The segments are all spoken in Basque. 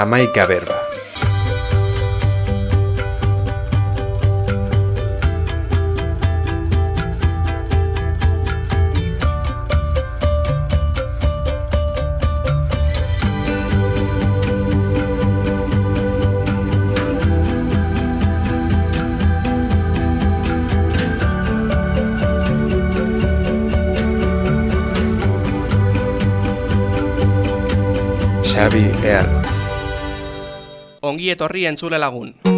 Amaika berba. Xabi Earl. Ongi etorri entzule lagun.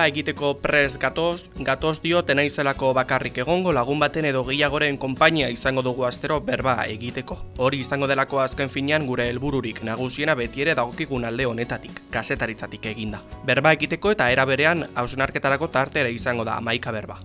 Berba egiteko prest gatoz, gatoz dio tenaizelako bakarrik egongo lagun baten edo gehiagoren konpainia izango dugu astero berba egiteko. Hori izango delako azken finean gure helbururik nagusiena beti ere dagokigun alde honetatik, kasetaritzatik eginda. Berba egiteko eta era berean hausnarketarako tartera izango da amaika berba.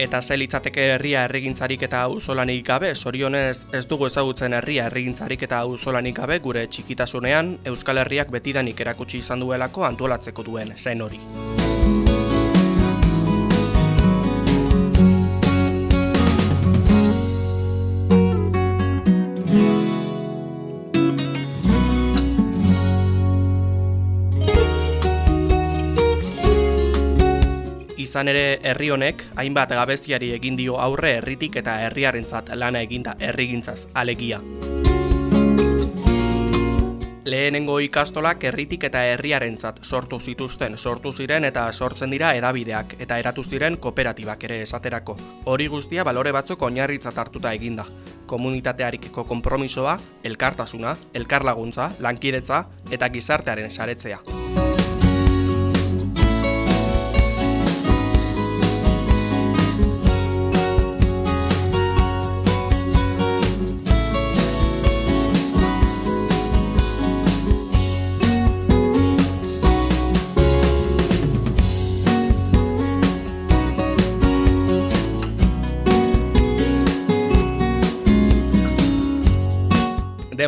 Eta ze litzateke herria errigintzarik eta auzolanik gabe, sorionez ez dugu ezagutzen herria errigintzarik eta auzolanik gabe gure txikitasunean Euskal Herriak betidanik erakutsi izan duelako antolatzeko duen zen hori. Izan ere herri honek hainbat gabestiari egin dio aurre herritik eta herriarentzat lana eginda herrigintzaz alegia. Lehenengo ikastolak herritik eta herriarentzat sortu zituzten, sortu ziren eta sortzen dira edabideak eta eratu ziren kooperatibak ere esaterako. Hori guztia balore batzuk oinarritzat hartuta eginda. Komunitatearikeko konpromisoa, elkartasuna, elkarlaguntza, lankidetza eta gizartearen saretzea.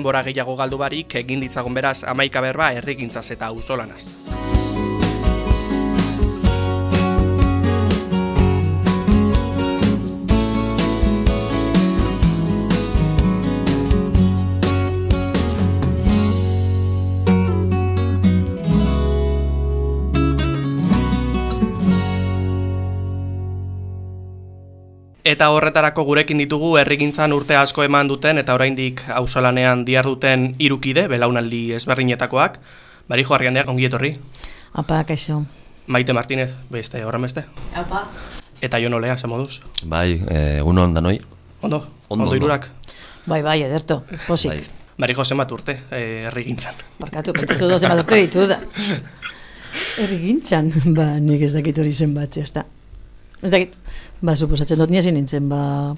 Denbora gehiago galdu barik egin ditzagun beraz amaika berba herrigintzaz eta auzolanaz. Eta horretarako gurekin ditugu herrigintzan urte asko eman duten eta oraindik auzolanean diharduten hirukide belaunaldi ezberdinetakoak. Barijo Arriandeak ongi etorri. Apa, kaixo. Maite Martinez, beste horren beste. Apa. Eta jo nolea, ze moduz. Bai, eh, uno onda noi. Ondo, ondo, Ondo, irurak. Bai, bai, ederto, posik. Bai. Barijo zenbat urte eh, herrigintzan. Barkatu, pentsatu dozen bat urte ditu da. Errigintzan, ba, nik ez dakit hori zen bat, ez da. Ez dakit, ba, suposatzen dut nien nintzen, ba,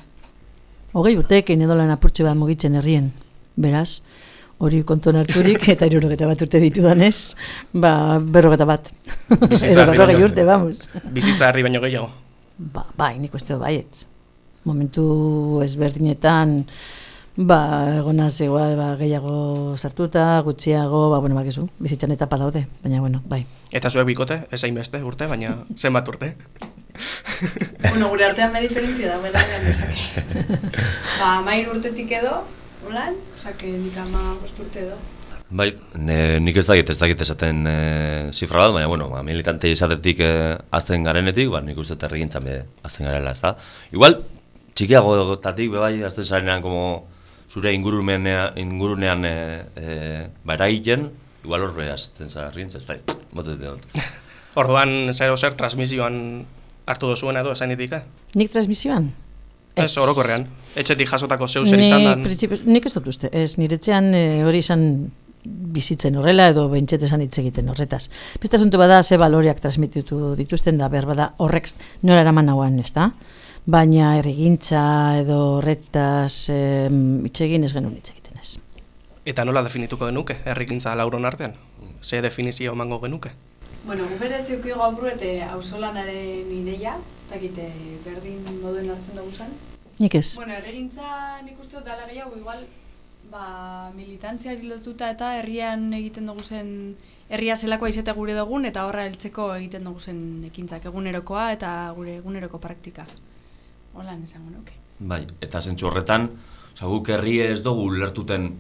hogei urteekin edo lan apurtxo bat mugitzen herrien, beraz, hori kontuan harturik, eta irurogeta bat urte ditu danez, ba, berrogeta bat. Bizitza edo baino- urte, vamos. Bizitza herri baino gehiago. Ba, bai, nik uste dut baietz. Momentu ezberdinetan, ba, egonaz igual, ba, gehiago sartuta, gutxiago, ba, bueno, bakizu, bizitzan etapa daude, baina, bueno, bai. Eta zuek bikote, ez beste urte, baina zenbat urte. Bueno, gure artean me diferentzia da, bera, esake. ba, mair urtetik edo, holan, osake, nik ama urte edo. Bai, ne, nik ez dakit, ez dakit esaten e, zifra bat, baina, bueno, ba, militante izatetik e, azten garenetik, ba, nik uste herrigintzan be azten garela, ez da? Igual, txikiagotatik, be bai, azten zarenean, como, zure ingurunean, ingurunean e, e, ba, eragiten, igual hor be azten zara herrigintza, ez da, bote dut. Orduan, zer zer transmisioan hartu duzuen edo esan ditik, eh? Nik transmisioan? Ez, orokorrean. Etxetik jasotako zeu zer izan dan. nik ez dut uste, ez, niretzean e, hori izan bizitzen horrela edo behintzet esan hitz egiten horretaz. Beste asunto bada ze baloreak transmititu dituzten da behar bada horrek nora eraman nauan, ez da? Baina errigintza edo horretaz hitz egin ez genuen hitz egiten ez. Eta nola definituko genuke, herrikintza lauron artean? Ze definizio emango genuke? Bueno, gu berez eukio gaur eta hausolanaren ideia, ez dakite berdin moduen hartzen dugu zen. Nik ez. Bueno, erregintza nik uste dut dala gehiago, igual, ba, militantziari lotuta eta herrian egiten dugu zen, herria zelakoa izate gure dugun eta horra heltzeko egiten dugu zen ekintzak egunerokoa eta gure eguneroko praktika. Hola, esango nuke. Bai, eta zentsu horretan, guk herri ez dugu ulertuten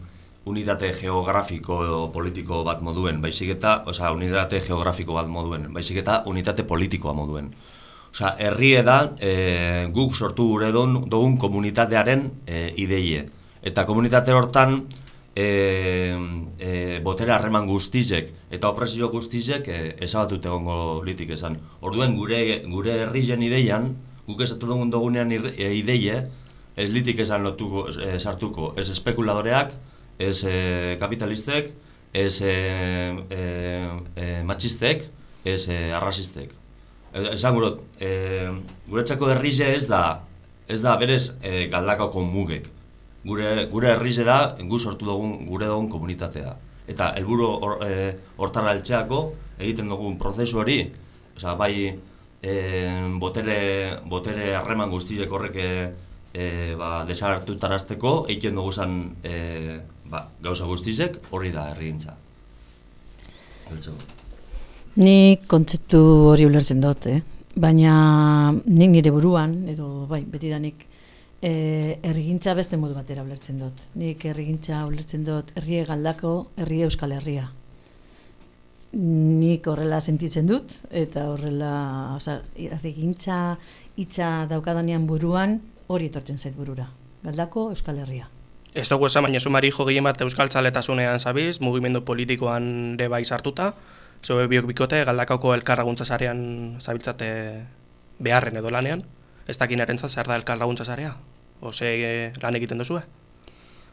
unitate geografiko politiko bat moduen, baizik eta, oza, unitate geografiko bat moduen, baizik eta unitate politikoa moduen. Osa, herri da e, guk sortu gure dugun komunitatearen e, ideie. Eta komunitate hortan e, e, botere harreman guztizek eta opresio guztizek e, ezabatut egongo litik esan. Orduen gure, gure herri jen ideian, guk esatu dugun dugunean e, ideie, ez litik esan lotuko, e, sartuko, ez espekuladoreak, ez e, kapitalistek, ez e, e, e, matxistek, ez e, arrasistek. Esan gurot, e, guretzako herrize ez da, ez da berez e, galdakako mugek. Gure, gure herrize da, gu sortu dugun, gure dugun komunitatea. Eta helburu or, e, hortara altxeako, egiten dugun prozesu hori, oza, bai e, botere, botere harreman guztiek horrek e, ba, desartutarazteko, egiten dugu zen e, ba, gauza guztizek, hori da herriintza. Ni kontzeptu hori ulertzen dut, eh? baina nik nire buruan, edo bai, betidanik, e, errigintza beste modu batera ulertzen dut. Nik errigintza ulertzen dut herrie galdako, herrie euskal herria. Nik horrela sentitzen dut, eta horrela, oza, errigintza hitza daukadanean buruan, hori etortzen zait burura. Galdako euskal herria. Ez dugu esan, baina sumari jo gehien bat euskal txaletasunean zabiz, mugimendu politikoan de bai sartuta, Zue biok bikote, galdakauko elkarraguntza zarean zabiltzate beharren edo lanean. Ez dakin erentzat zer da elkarraguntza zarea? Ose e, lan egiten duzue?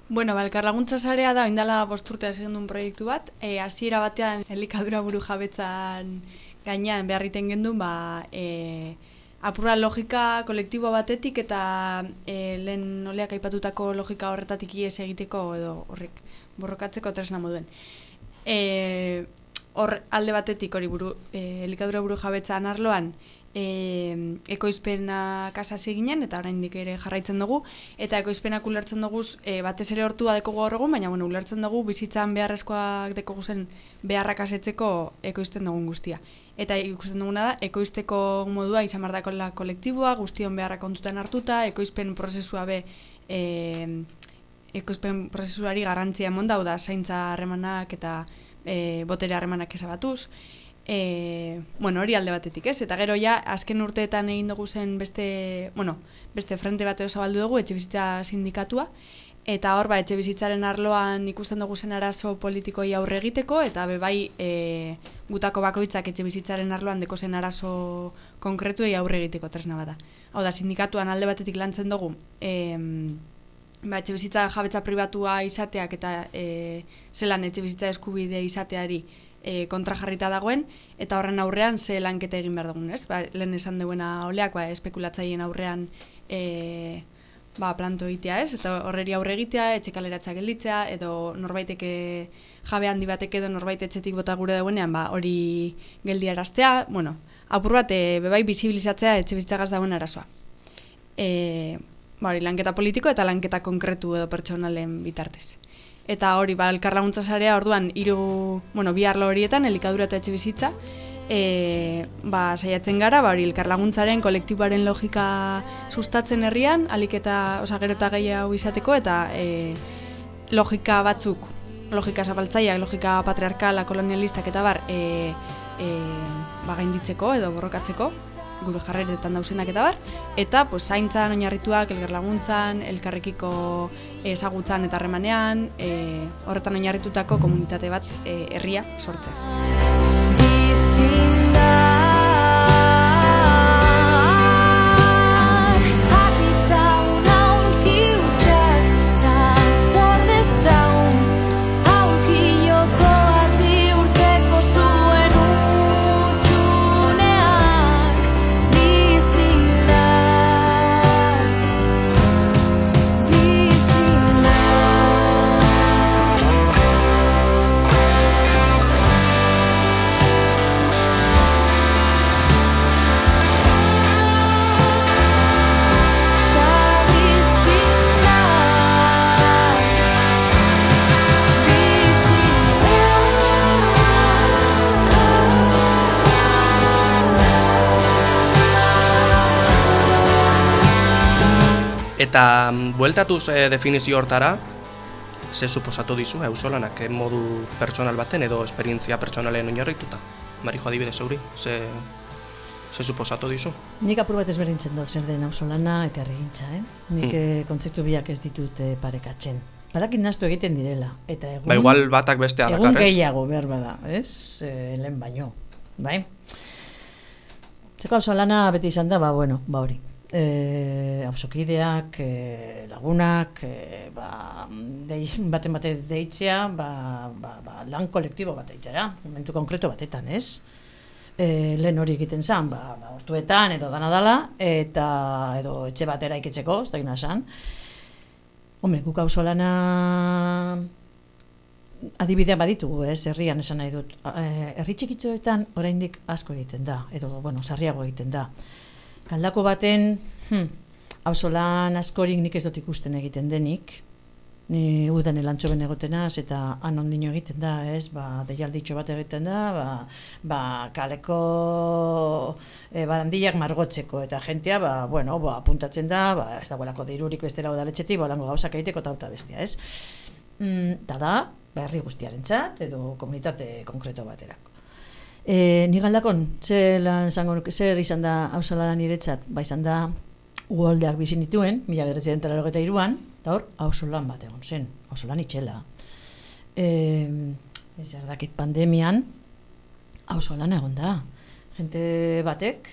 Bueno, ba, elkarlaguntza zarea da, oindala bosturtea egin duen proiektu bat. E, hasiera batean, elikadura buru jabetzan gainean beharriten gendun, ba, e, apurra logika kolektibo batetik eta e, lehen oleak aipatutako logika horretatik ies egiteko edo horrek borrokatzeko tresna moduen. E, hor alde batetik hori buru, e, elikadura buru jabetzan arloan, e, ekoizpena kasasi ginen, eta oraindik ere jarraitzen dugu, eta ekoizpenak ulertzen dugu e, batez ere hortua deko gaur egun, baina bueno, ulertzen dugu bizitzan beharrezkoak deko guzen beharrak asetzeko ekoizten dugun guztia. Eta ikusten duguna da, ekoizteko modua izan bardako la kolektiboa, guztion beharrak kontutan hartuta, ekoizpen prozesua be, e, ekoizpen prozesuari garantzia emon da, zaintza harremanak eta e, botere harremanak esabatuz. E, bueno, hori alde batetik, ez? Eta gero ja, azken urteetan egin dugu zen beste, bueno, beste frente bateo zabaldu dugu, etxe bizitza sindikatua, eta hor, ba, etxe bizitzaren arloan ikusten dugu zen arazo politikoi aurre egiteko, eta bebai e, gutako bakoitzak etxe bizitzaren arloan deko zen arazo konkretuei aurre egiteko tresna bada. Hau da, sindikatuan alde batetik lantzen dugu, e, ba, etxe bizitza jabetza pribatua izateak eta e, zelan etxe bizitza eskubide izateari e, kontra jarrita dagoen, eta horren aurrean ze lanketa egin behar dugun, ez? Ba, lehen esan duena oleak, ba, espekulatzaien aurrean e, ba, planto egitea, ez? Eta horreri aurre egitea, etxe kaleratzak gelditzea, edo norbaiteke jabe handi batek edo norbait etxetik bota gure dauenean, ba, hori geldiaraztea, bueno, apur bat, e, bebai, bizibilizatzea etxe bizitzagaz dagoen arazoa. E, ba, hori, lanketa politiko eta lanketa konkretu edo pertsonalen bitartez. Eta hori, ba, elkarlaguntza sarea orduan, hiru, bueno, bi arlo horietan, elikadura eta etxe bizitza, e, ba, saiatzen gara, ba, hori, elkarlaguntzaren, kolektiboaren logika sustatzen herrian, alik eta, osa, gero eta gehiago izateko, eta e, logika batzuk, logika zabaltzaiak, logika patriarkala, kolonialistak eta bar, e, e, ba, gainditzeko edo borrokatzeko, gure jarreretan dauzenak eta bar, eta pues, zaintzan, oinarrituak, elgerlaguntzan, elkarrekiko ezagutzan eta harremanean, e, horretan oinarritutako komunitate bat e, herria sortzen. side Eta mm, bueltatuz e, definizio hortara, ze suposatu dizu eusolanak eh, modu pertsonal baten edo esperientzia pertsonalen oinarrituta? Marijo adibidez euri, ze, ze suposatu dizu? Nik apur bat ezberdintzen dut zer den ausolana eta herrigintza, eh? Nik Hmm. hmm. kontzeptu biak ez ditut eh, parekatzen. Badakit naztu egiten direla. Eta egun, Ba igual batak bestea egun dakar, ez? gehiago behar bada, ez? E, lehen baino, bai? Zeko ausolana beti izan da, ba, bueno, ba hori. E, auzokideak, e, lagunak, e, ba, dei, baten bate deitzea, ba, ba, ba, lan kolektibo bat eitera, momentu konkreto batetan, ez? E, lehen hori egiten zen, ba, ba, hortuetan edo dana dala, eta edo etxe batera ikitzeko, ez da gina esan. Hombre, guk ausolana adibidea baditugu, ez, herrian esan nahi dut. Eh, herri txikitxoetan oraindik asko egiten da, edo, bueno, sarriago egiten da. Galdako baten, hm, auzolan askorik nik ez dut ikusten egiten denik, ni udan elantxoben egotenaz eta han ondino egiten da, ez, ba, deialditxo bat egiten da, ba, ba kaleko e, barandillak margotzeko eta jentea, ba, bueno, ba, apuntatzen da, ba, ez dagoelako dirurik bestela udaletxetik, ba, lango gauzak egiteko eta bestia, ez? Mm, da da, herri guztiarentzat edo komunitate konkreto baterako. E, ni galdakon, zer lan nuke, zer izan da hausala niretzat, ba izan da uholdeak bizi nituen, mila bederatziaren eta iruan, eta hor, hausolan bat egon zen, hausolan itxela. E, ez dakit pandemian, hausolan egon da. Jente batek,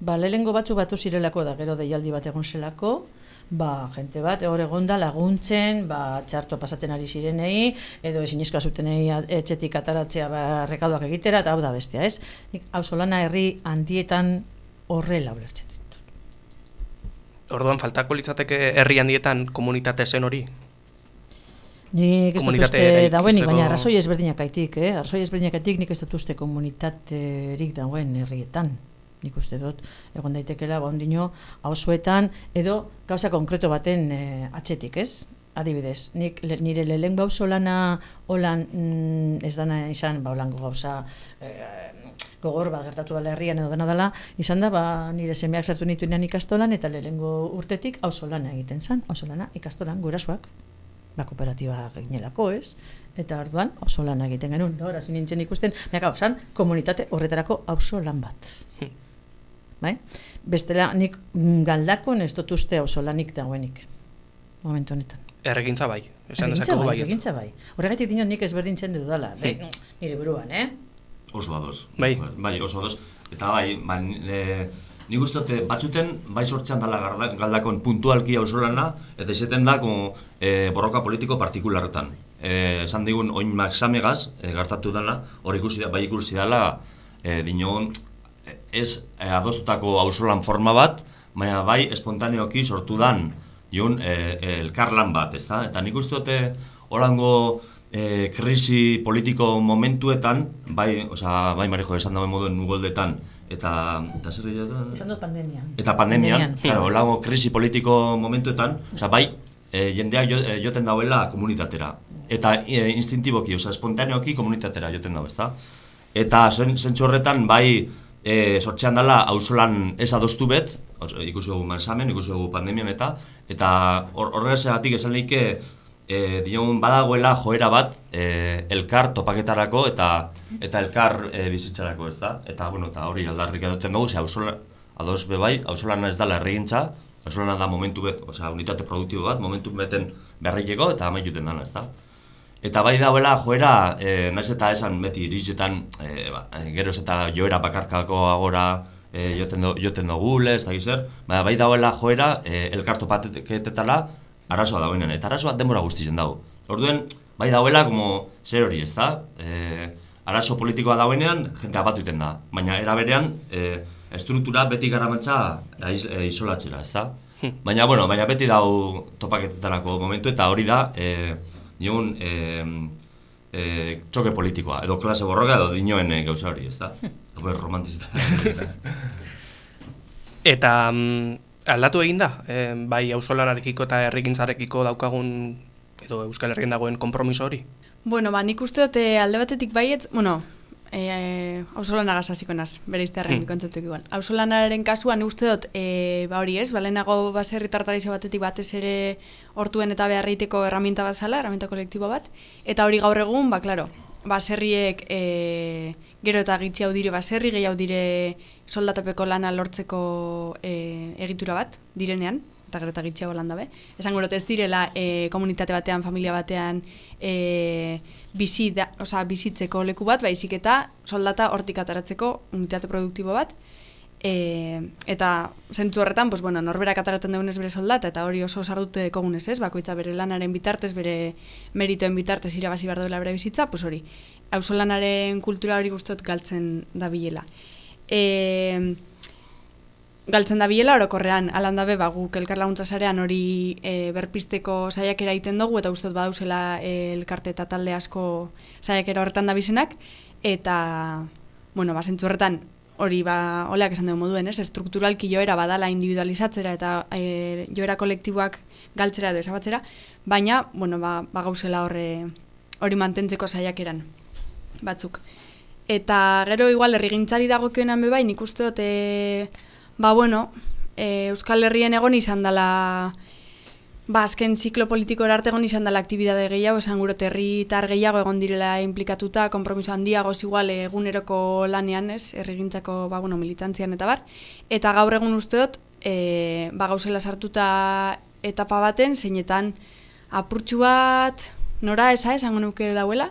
ba, lehengo batzu batu zirelako da, gero deialdi bat egon zelako, ba, jente bat, hor egonda laguntzen, ba, txarto pasatzen ari zirenei, edo ezinezkoa zutenei etxetik ataratzea ba, rekaduak egitera, eta hau da bestia, ez? Nik ausolana herri handietan horrela ulertzen dut. Orduan, faltako litzateke herri handietan komunitate zen hori? Nik ez dut uste dagoenik, baina arrazoi ezberdinak aitik, eh? Arrazoi ezberdinak aitik nik ez dut uste komunitaterik dagoen herrietan. Nik uste dut, egon daitekela, ba, ondino, hausuetan, edo gauza konkreto baten eh, atxetik, ez? Adibidez, nik le, nire lehen gauzo lana holan mm, ez dana izan, ba, holango gauza eh, gogor bat gertatu dela herrian edo dena dela, izan da, ba, nire semeak sartu nituenean ikastolan, eta lehengo urtetik auzolana egiten zen, auzolana ikastolan gurasoak ba, kooperatiba ginelako, ez? Eta orduan, oso lan egiten genuen, da, hori nintzen ikusten, meka, osan, komunitate horretarako auzo lan bat. bai? Bestela, nik mm, galdakon ez dut uste auzo lanik dagoenik, momentu honetan. Erregintza bai, esan dezakegu bai, erregintza bai. Horregatik dinot nik ezberdintzen dudala, bai, nire buruan, eh? Oso ados. Bai. Bai, oso ados. Eta bai, ba, e, nik uste dut, eh, batzuten bai sortzean dala galdakon puntualki ausolana, eta izaten da como, e, borroka politiko partikularretan. E, esan digun, oin maxamegaz, e, gertatu dela, hor ikusi da, bai ikusi dela, e, dinogon, e, ez e, adostutako ausolan forma bat, baina bai espontaneoki sortu dan, diun, e, e, elkarlan bat, ezta? Eta nik uste dute, holango e, krisi politiko momentuetan, bai, osea, bai Marijo esan dauen moduen ugoldetan, eta, eta zer gehiago? Izan dut pandemian. Eta pandemian, Pandemian. claro, lago krisi politiko momentuetan, osea, bai, e, jendeak jo, e, joten dauela komunitatera. Eta e, instintiboki, osea, espontaneoki komunitatera joten dau, ezta? Eta zen, zentzu horretan, bai, e, sortzean dela auzolan ez adostu bet, ikusi dugu mansamen, ikusi dugu pandemian eta, eta hor- horregatik esan lehike, e, diogun badagoela joera bat e, elkar topaketarako eta eta elkar e, bizitzarako, ez da? Eta, bueno, eta hori aldarrik duten dugu, ze auzola, ados be bai, auzolana ez dela erregintza, auzolana da momentu bet, osea, unitate produktibo bat, momentu beten berrileko eta amaituten dana, ez da? Eta bai dauela joera, e, naiz eta esan beti irizetan, e, ba, geroz eta joera bakarkako agora e, joten, do, joten dugule, ez da zer, baina bai dauela joera e, elkarto pateketetala arazoa dagoenean, eta arazoa denbora guztizen dago. Orduen, bai dauela, como, zer hori, ez da? E, arazo politikoa dagoenean, jentea bat duten da, baina era berean, e, estruktura beti garamatza aiz, e, isolatzera, ez da? Baina, bueno, baina beti dau topaketetarako momentu, eta hori da, e, digun, e, e, txoke politikoa, edo klase borroka, edo dinoen e, gauza hori, ez da? Pues romantizita. Eta mm, aldatu egin da, e, bai auzolanarekiko eta herrigintzarekiko daukagun edo Euskal Herrien dagoen konpromiso hori? Bueno, ba, nik uste dute alde batetik baietz, bueno, e, auzolanagaz hasiko naz, bere izterren hmm. kontzeptuk igual. Auzolanaren kasuan uste dut, e, ba hori ez, balenago baserri tartarizo batetik batez ere hortuen eta beharreiteko erraminta bat zala, erraminta kolektibo bat, eta hori gaur egun, ba, klaro, baserriek e, gero eta gitzi hau dire baserri, gehi hau dire soldatapeko lana lortzeko e, egitura bat, direnean, eta gero eta gitziago lan dabe. Esan gero, ez direla e, komunitate batean, familia batean, e, bizi da, oza, bizitzeko leku bat, baizik eta soldata hortik ataratzeko unitate produktibo bat. E, eta zentzu horretan, pues, bueno, norberak ataratzen dugunez bere soldata, eta hori oso sardute kogunez ez, bakoitza bere lanaren bitartez, bere meritoen bitartez irabazi behar duela bere bizitza, pues hori, hauso lanaren kultura hori guztot galtzen da bilela. E, galtzen da biela orokorrean alandabe ba guk elkar laguntza sarean hori e, berpisteko saiakera egiten dugu eta ustot badauzela e, elkarte eta talde asko saiakera horretan da bizenak eta bueno ba horretan hori ba oleak esan dugu moduen ez? Estrukturalki joera badala individualizatzera eta e, joera kolektiboak galtzera edo esabatzera baina bueno ba, ba gauzela horre hori mantentzeko saiakeran batzuk. Eta gero igual herrigintzari dagokioenan be bai nik uste dut e, Ba, bueno, e, Euskal Herrien egon izan dela, ba, azken ziklo politiko erarte egon izan dela aktibidade gehiago, esan gure territar gehiago egon direla implikatuta, kompromiso handiago igual eguneroko lanean, ez, errigintzako, ba, bueno, militantzian eta bar. Eta gaur egun uste dut, e, ba, gauzela sartuta etapa baten, zeinetan apurtxu bat, nora esa, esango nuke dauela,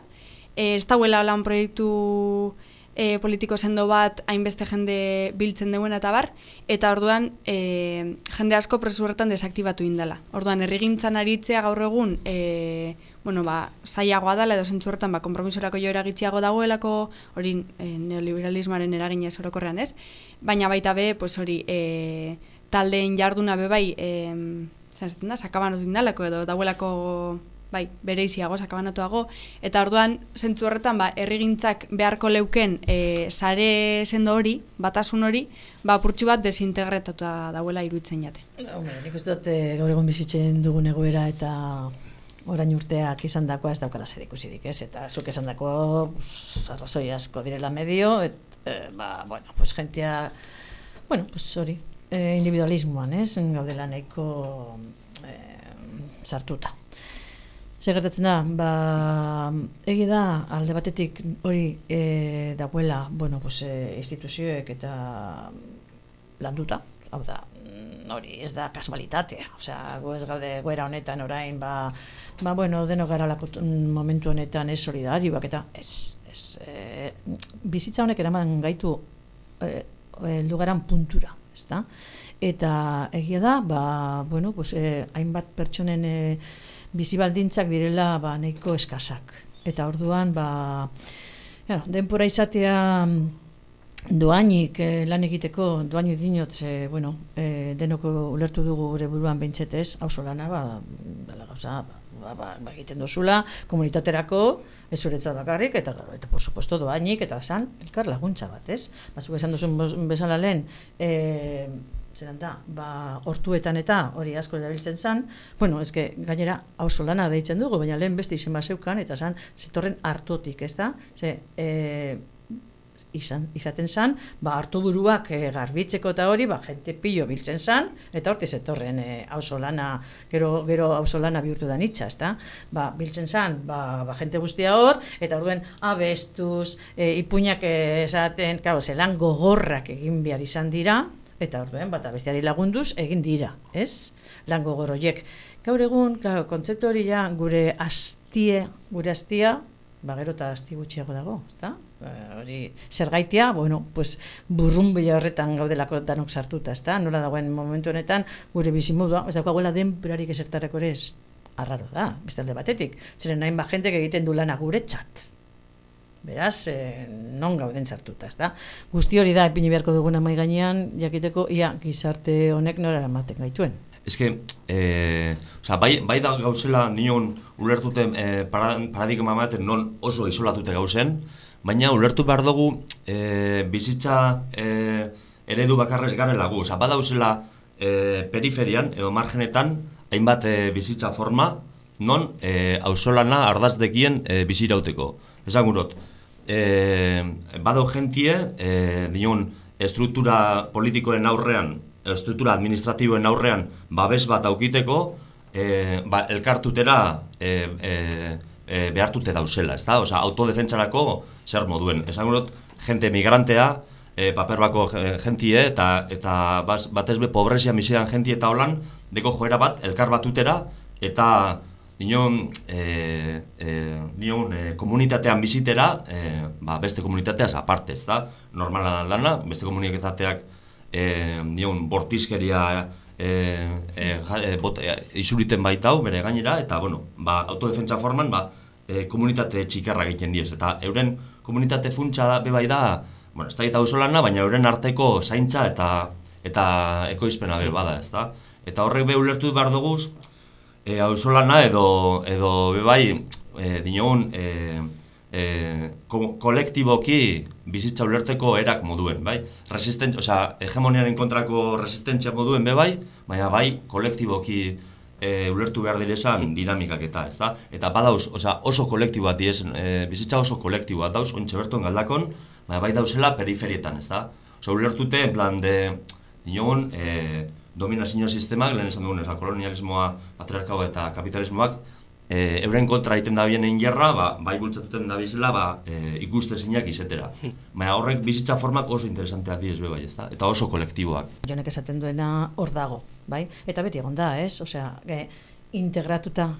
e, ez dauela lan proiektu e, politiko sendo bat hainbeste jende biltzen deuen eta bar, eta orduan e, jende asko presurretan desaktibatu indala. Orduan, errigintzan aritzea gaur egun, e, bueno, ba, saiagoa dela edo zentzu horretan, ba, kompromisorako joera gitziago dagoelako, hori e, neoliberalismoaren eragina orokorrean ez, baina baita be, pues hori, e, taldeen jarduna be bai, e, zaten da, sakaban indalako edo dauelako bai, bere iziago, sakabanatuago, eta orduan, zentzu horretan, ba, errigintzak beharko leuken e, sare sendo hori, batasun hori, ba, purtsu bat desintegretatu dauela iruditzen jate. Hombre, nik uste dut, e, gaur egon bizitzen dugun egoera eta orain urteak izan dakoa ez daukala zer ikusirik, ez? Eta zuk esan dako, arrazoi asko direla medio, et, e, ba, bueno, pues gentia, bueno, pues hori, e, individualismoan, ez? Gaudela nahiko e, sartuta. Zer gertatzen da, ba, egi da, alde batetik hori e, dagoela, bueno, pues, e, instituzioek eta landuta, hau da, mm, hori ez da kasualitatea, osea, gu ez gaude goera honetan orain, ba, ba bueno, deno gara lako momentu honetan ez solidarioak eta ez, ez, e, bizitza honek eraman gaitu e, e, lugaran puntura, ez? Eta egia da, ba, bueno, pues, e, hainbat pertsonen e, bizi baldintzak direla ba nahiko eskasak. Eta orduan ba ja, denpora izatea doainik eh, lan egiteko doainik dinot eh, bueno, eh, denoko ulertu dugu gure buruan beintzetez, auzo lana ba dela gauza ba, ba, ba, egiten dozula komunitaterako ez uretzat bakarrik eta eta por supuesto doainik eta san elkar laguntza bat, ez? Bazuk esan duzun bezala lehen eh zeran da, ba, hortuetan eta hori asko erabiltzen zen, bueno, ezke, gainera, hauso lana deitzen dugu, baina lehen beste izen zeukan, eta zan, zitorren hartotik, ez da? Ze, e, izan, izaten zen, ba, hartu buruak e, garbitzeko eta hori, ba, jente pillo biltzen zen, eta horti zetorren e, hauso lana, gero, gero hauso lana bihurtu da nitsa, ez da? Ba, biltzen zen, ba, ba, jente guztia hor, eta orduen abestuz, e, ipuñak esaten, kau, zelan gogorrak egin behar izan dira, eta orduen bata besteari lagunduz egin dira, ez? Lango goroiek. Gaur egun, claro, kontzeptu hori ja gure astie, gure astia, ba gero ta asti gutxiago dago, ezta? Eh, hori zergaitia, bueno, pues burrun horretan gaudelako danok sartuta, ezta? Nola dagoen momentu honetan gure bizimodua, ez daukagoela denperarik esertarako ez. Arraro da, beste alde batetik. Zeren nahin ba jente egiten du lana guretzat. Beraz, e, non gauden sartuta, ezta? Guzti hori da ipini beharko duguna mai gainean, jakiteko ia gizarte honek nora ematen gaituen. Eske, eh, o sea, bai, bai da gauzela nion ulertute eh, paradigma ematen non oso isolatute gauzen, baina ulertu behar dugu eh, bizitza eh, eredu bakarrez garela gu. Osa, badauzela eh, periferian edo margenetan hainbat eh, bizitza forma non eh, ausolana ardazdekien eh, bizirauteko. Esan gurot, e, badau jentie, e, dinon, estruktura politikoen aurrean, estruktura administratiboen aurrean, babes bat aukiteko, e, ba, elkartutera e, e, e, behartute dauzela, ez da? Osa, autodefentsarako zer moduen. Esan gurot, jente migrantea, e, paper bako jentie, eta, eta batez be pobrezia misian jentie eta holan, deko joera bat, elkar batutera, eta Nion, e, e, nion e, komunitatean bizitera, e, ba, beste komunitateaz aparte, ez da? Normala dana, beste komunitateak e, nion, bortizkeria e, e, e, bot, e, isuriten baitau, bere gainera, eta, bueno, ba, autodefentsa forman, ba, e, komunitate txikarra egiten diez, eta euren komunitate funtsa da, bebai da, bueno, ez da eta lana, baina euren arteko zaintza eta eta ekoizpena be bada, ez da? Eta horrek be ulertu behar duguz, e, ausolana edo edo bebai e, dinogun e, e, ko, kolektiboki bizitza ulertzeko erak moduen, bai? Resistent, osea, hegemoniaren kontrako resistentzia moduen bebai, baina bai kolektiboki e, ulertu behar direzan dinamikak eta, ez da? Eta badauz, osea, oso kolektiboa diez, e, bizitza oso kolektiboa dauz, ontsa berton galdakon, baina bai dauzela periferietan, ez da? Osea, ulertute, en plan de, dinogun, e, dominazio sistemak, lehen esan dugun, eza, kolonialismoa, patriarkao eta kapitalismoak, e, euren kontra egiten da bienen gerra, ba, bai bultzatuten da bizela, ba, e, ikuste zeinak izetera. Hmm. Baina horrek bizitza formak oso interesanteak direz be bai, ezta? Eta oso kolektiboak. Jonek esaten duena hor dago, bai? Eta beti egon da, ez? Osea, e, integratuta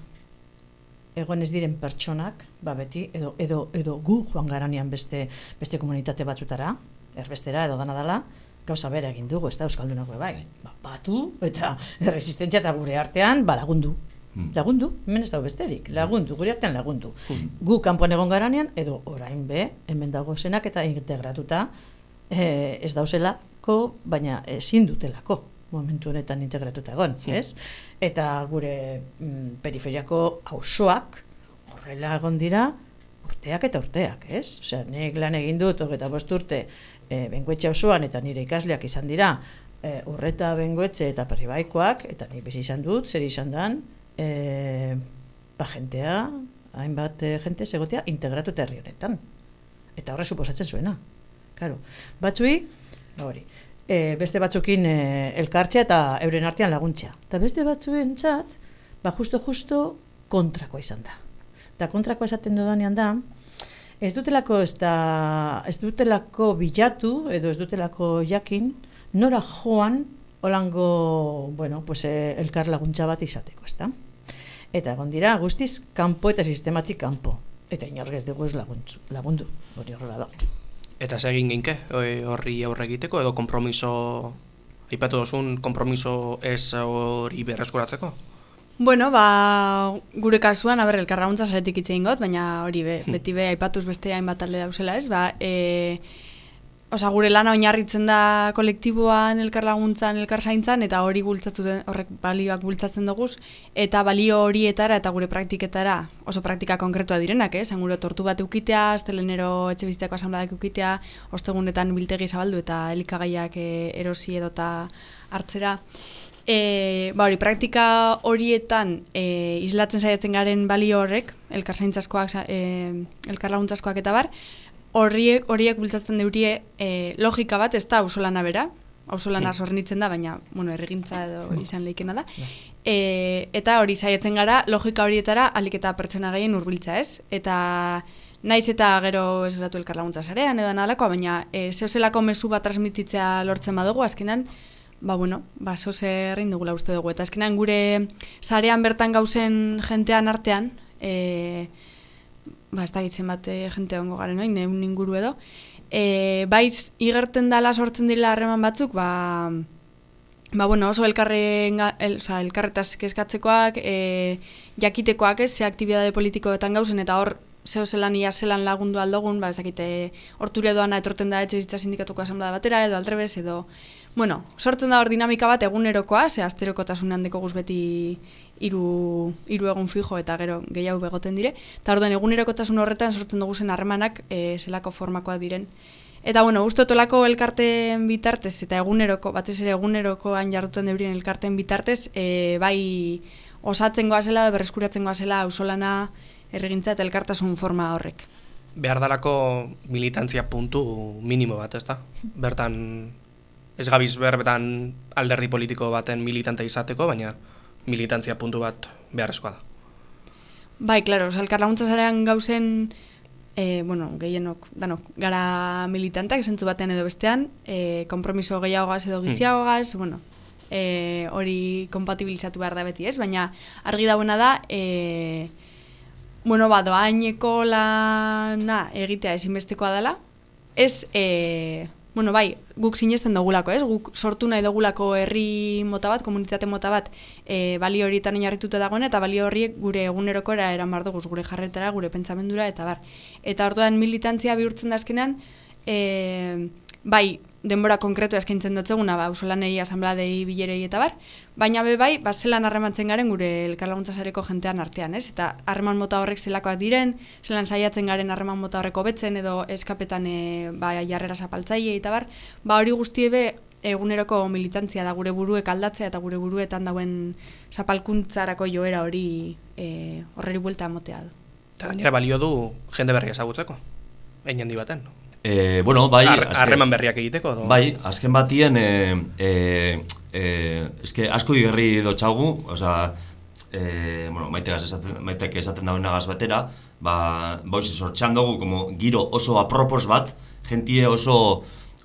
egon ez diren pertsonak, ba beti, edo, edo, edo gu joan garanian beste, beste komunitate batzutara, erbestera edo dana dela, gauza bera egin dugu, ez da Euskaldunak bai. Ba, batu eta resistentzia eta gure artean ba, lagundu. Hmm. Lagundu, hemen ez dago besterik, lagundu, gure artean lagundu. Hmm. Gu kanpoan egon garanean, edo orain be, hemen dago zenak eta integratuta eh, ez dauzelako, baina ezin dutelako momentu honetan integratuta egon, hmm. ez? Eta gure mm, periferiako auzoak horrela egon dira urteak eta urteak, ez? Osea, nik lan egin dut, eta bost urte, e, bengoetxe osoan eta nire ikasleak izan dira e, urreta bengoetxe eta perribaikoak eta nik bizi izan dut, zer izan dan e, ba jentea hainbat e, jente segotea integratu herri honetan. Eta horre suposatzen zuena. Claro. batzui ba hori e, beste batzukin e, elkartzea eta euren artean laguntzea. Eta beste batzuen txat ba justo justo kontrakoa izan da. Eta kontrakoa esaten dudanean da Ez dutelako ez da, ez dutelako bilatu edo ez dutelako jakin nora joan holango, bueno, pues eh, elkar laguntza bat izateko, ezta? Eta egon dira guztiz kanpo eta sistematik kanpo. Eta inorgez dugu ez lagundu, lagundu, hori horrela da. Eta segin ginke, horri aurre egiteko edo kompromiso, ipatu dozun, kompromiso ez hori berreskuratzeko? Bueno, ba, gure kasuan, aber, elkarraguntza zaretik itzein got, baina hori be, hmm. beti be, aipatuz beste hainbat talde dauzela ez, ba, e, oza, gure lana oinarritzen da kolektiboan elkarlaguntzan, elkarzaintzan, eta hori bultzatu den, horrek balioak bultzatzen dugu, eta balio horietara eta gure praktiketara, oso praktika konkretua direnak, ez, gure tortu bat eukitea, estelenero etxe biziteako asamladak eukitea, ostegunetan biltegi zabaldu eta elikagaiak e, erosi edota hartzera, E, ba hori, praktika horietan e, islatzen saiatzen garen balio horrek, elkarzaintzaskoak, e, elkarlaguntzaskoak eta bar, horiek, horiek bultzatzen deurie e, logika bat, ez da ausolana bera, ausolana hmm. da, baina, bueno, erregintza edo hmm. izan lehikena da. E, eta hori saiatzen gara, logika horietara alik eta pertsona gehien urbiltza ez, eta naiz eta gero ez gratu elkarlaguntza zarean edo nalako, baina e, zehozelako mesu bat transmititzea lortzen badugu, azkenan, ba, bueno, ba, zoze errein dugula uste dugu. Eta eskenean gure sarean bertan gauzen jentean artean, e, ba, ez da gitzen bat e, jente ongo garen, noin, neun inguru edo, e, baiz igerten dala sortzen dila harreman batzuk, ba, ba, bueno, oso elkarren, el, oza, elkarretaz kezkatzekoak, e, jakitekoak ez, ze aktibidade politikoetan gauzen, eta hor, zeo zelan ia zelan lagundu aldogun, ba, ez dakite, horture doana etorten da etxe bizitza sindikatuko asamblea batera, edo aldrebez, edo, Bueno, sortzen da hor dinamika bat egunerokoa, ze asterokotasunan deko guz beti iru, iru egun fijo eta gero gehiago begoten dire. Eta orduan egunerokotasun horretan sortzen dugu zen harremanak e, zelako formakoa diren. Eta bueno, uste tolako elkarteen bitartez eta eguneroko, batez ere egunerokoan jarruten deurien elkarteen bitartez, e, bai osatzen goazela, berreskuratzen goazela, ausolana, erregintza eta elkartasun forma horrek. behar dalako militantzia puntu minimo bat, ez da? Bertan, ez gabiz berbetan alderdi politiko baten militante izateko, baina militantzia puntu bat beharrezkoa da. Bai, klaro, salkar laguntza zarean gauzen, e, bueno, gehienok, danok, gara militantak, esentzu batean edo bestean, e, kompromiso gehiagogaz edo gitxiagogaz, bueno, e, hori kompatibilizatu behar da beti ez, baina argi dauena da, e, bueno, ba, doaineko lana egitea ezinbestekoa dela, ez, e, bueno, bai, guk sinesten dugulako, ez? Guk sortu nahi dugulako herri mota bat, komunitate mota bat, e, balio horietan inarrituta dagoen eta balio horiek gure egunerokora eran bar dugu, gure jarretara, gure pentsamendura eta bar. Eta orduan militantzia bihurtzen da azkenean, e, bai, denbora konkretu eskaintzen dutzeguna, ba, usolanei, asambladei, bilerei eta bar, baina be bai, ba, zelan harremantzen garen gure elkarlaguntza sareko jentean artean, ez? Eta harreman mota horrek zelakoak diren, zelan saiatzen garen harreman mota horreko betzen edo eskapetan e, ba, jarrera zapaltzaile eta bar, ba, hori guztie be, eguneroko militantzia da gure buruek aldatzea eta gure buruetan dauen zapalkuntzarako joera hori e, horreri buelta motea du. Eta gainera balio du jende berri ezagutzeko, egin handi baten. E, bueno, bai, harreman berriak egiteko edo? Bai, azken batien e, e, e, eske asko digerri dotxagu, osea, e, bueno, maitek esaten, maitek esaten dauen nagaz batera, ba, boiz, sortxan dugu como giro oso apropos bat, jentie oso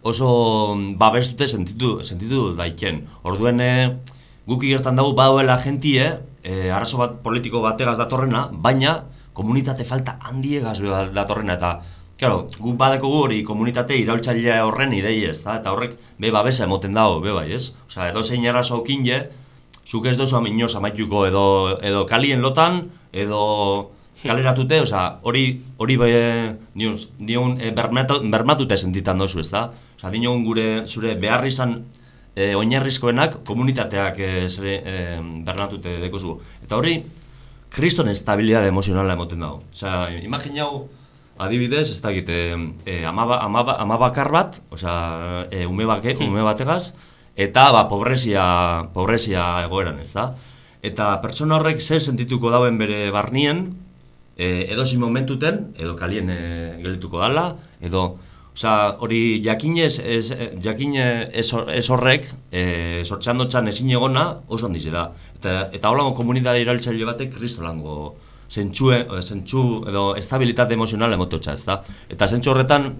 oso babestute sentitu, sentitu daiken. Orduen e, guk igertan dugu badauela jentie, e, arazo bat politiko bategaz datorrena, baina komunitate falta handiegaz datorrena, eta Claro, gu badeko gu hori komunitate iraultzailea horren idei ez, da? eta horrek be babesa emoten dago, be bai, ez? Osa, edo zein errazo okin je, zuk ez dozu aminoz amaituko edo, edo kalien lotan, edo kaleratute, osa, hori hori be, diun, diun e, bermatute sentitan dozu, ez da? Osa, diun gure, zure behar izan e, oinarrizkoenak komunitateak e, zere, e, bernatute dekozu. Eta hori, kriston estabilidade emozionala emoten dago. Osa, imaginau, Adibidez, ez da egite, e, amaba, amaba, amabakar bat, osea, e, ume, bake, hmm. ume bategaz, eta ba, pobrezia, pobrezia egoeran, ez da? Eta pertsona horrek zer sentituko dauen bere barnien, e, edo momentuten, edo kalien e, geldituko dala, edo, osea, hori jakinez, ez, jakine ez, ez horrek, e, sortxan dutxan ezin egona, oso handiz da. Eta, eta holango komunitate iraltzaile batek kristolango, zentsue, zentsu edo estabilitate emozionala emototxa, ez da? Eta zentsu horretan,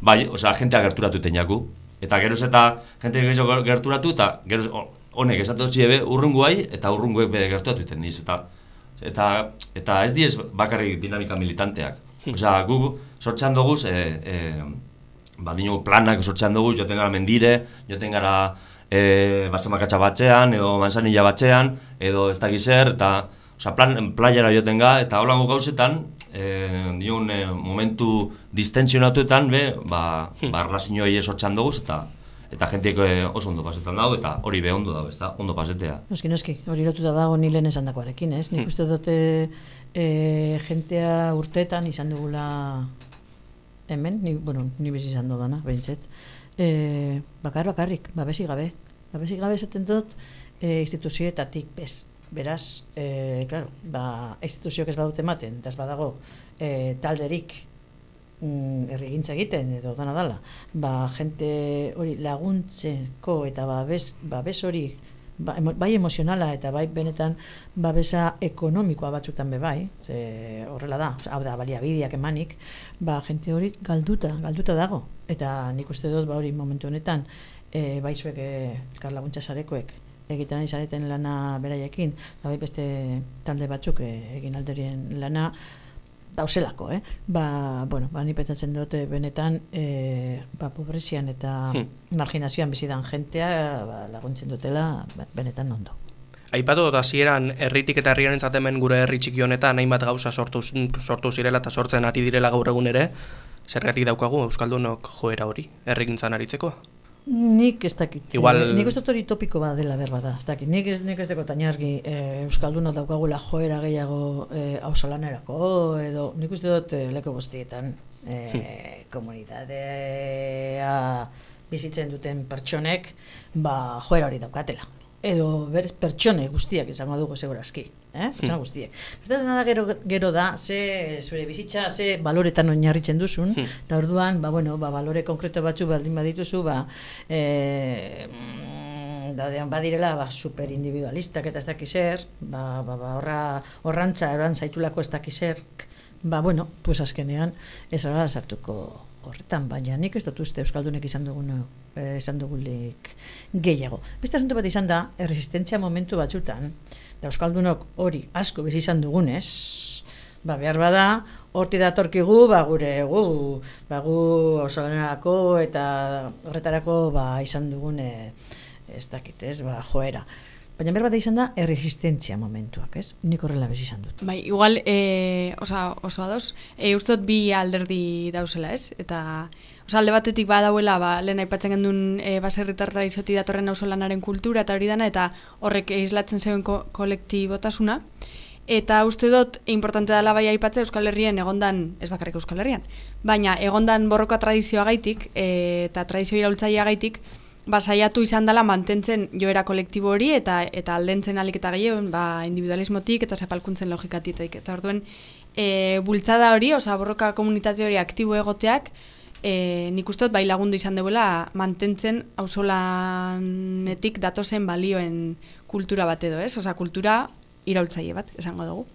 bai, osea, jentea gerturatu jaku. Eta geroz eta jente gehiago gerturatu, eta geroz honek esatu dutzi ebe urrungu eta urrunguek be gerturatu iten diz. Eta, eta, eta ez diez bakarrik dinamika militanteak. Hmm. Osea, gu sortxean dugu, e, e, badinu planak sortxean dugu, joten gara mendire, joten gara e, basamakatxa batzean, edo manzanilla batzean, edo ez da gizer, eta Osa, plan, playera joten ga, eta holango gauzetan, e, dion, e, momentu distensionatuetan, be, ba, hmm. ba erlazioa esortxan dugu, eta eta jentieko e, oso ondo pasetan dago, eta hori be ondo dago, ez da, ondo pasetea. Noski, noski, hori lotuta dago ni lehen esan dakoarekin, ez? Nik hmm. uste dute e, jentea urteetan izan dugula hemen, ni, bueno, ni bizi izan dudana, behintzet, e, bakar bakarrik, babesi gabe. Babesi gabe esaten dut, e, instituzioetatik bez, Beraz, e, claro, ba, instituzioak ez badute ematen, eta ez badago e, talderik mm, errigintza egiten, edo dana dala, ba, jente hori laguntzeko eta babes, babes hori, ba, bai emozionala eta bai benetan babesa ekonomikoa batzutan be bai, ze horrela da, hau da, baliabideak emanik, ba, jente hori galduta, galduta dago. Eta nik uste dut, ba, hori momentu honetan, e, bai zuek, e, laguntza sarekoek, egiten izareten lana beraiekin, da bai beste talde batzuk eh, egin alderien lana dauselako, eh? Ba, bueno, ba, ni pentsatzen dute benetan e, ba, pobrezian eta hmm. marginazioan bizidan jentea ba, laguntzen dutela ba, benetan ondo. Aipatu dut hasieran herritik eta herriaren zatemen gure herri txiki honetan hainbat gauza sortu, sortu zirela eta sortzen ari direla gaur egun ere, zergatik daukagu Euskaldunok joera hori, herrigintzan aritzeko? Nik ez dakit. Igual... Nik uste hori topiko bat dela berba da. Ez dakit. Nik ez, nik ez deko tainargi e, Euskalduna daukagula joera gehiago e, edo nik uste dut e, leko bostietan e, komunitatea bizitzen duten pertsonek ba, joera hori daukatela. edo berez pertsone guztiak izango dugu segurazki, eh? Pertsona guztiek. Gertatzen da gero, gero da, ze zure bizitza, ze baloretan oinarritzen duzun, eta orduan, ba, bueno, ba, balore konkreto batzu baldin badituzu, ba, e, mm, daudean badirela ba, super individualistak eta ez dakiz zer, ba, ba, ba, horra, horrantza eroan zaitulako ez dakiz zer, ba, bueno, pues azkenean ez ara sartuko horretan, baina nik ez dut uste Euskaldunek izan dugun eh, izan dugulik gehiago. Beste asunto bat izan da, erresistentzia momentu batzutan, da Euskaldunok hori asko bizi izan dugunez, ba, behar bada, horti datorkigu, ba, gure gu, ba, gu osolanerako eta horretarako ba, izan dugun eh, ez dakit, ez, ba, joera. Baina behar izan da, erresistentzia momentuak, ez? Nik horrela bez izan dut. Bai, igual, e, osa, oso ados, e, uste dut bi alderdi dauzela, ez? Eta, osa, alde batetik badauela, ba, lehen aipatzen gendun e, baserritar tradizoti datorren auzolanaren kultura eta hori dana, eta horrek islatzen zeuen ko kolektibotasuna. Eta uste dut, importante dela bai aipatzea Euskal Herrien egondan, ez bakarrik Euskal Herrian, baina egondan borroka tradizioa gaitik, e, eta tradizio iraultzaia gaitik, ba, saiatu izan dela mantentzen joera kolektibo hori eta eta aldentzen alik eta gehiago ba, individualismotik eta zapalkuntzen logikatik. Eta orduen, e, bultzada hori, oza, borroka komunitate hori aktibo egoteak, e, nik uste dut bai lagundu izan duela mantentzen auzolanetik datozen balioen kultura bat edo, ez? Oza, kultura iraultzaile bat, esango dugu.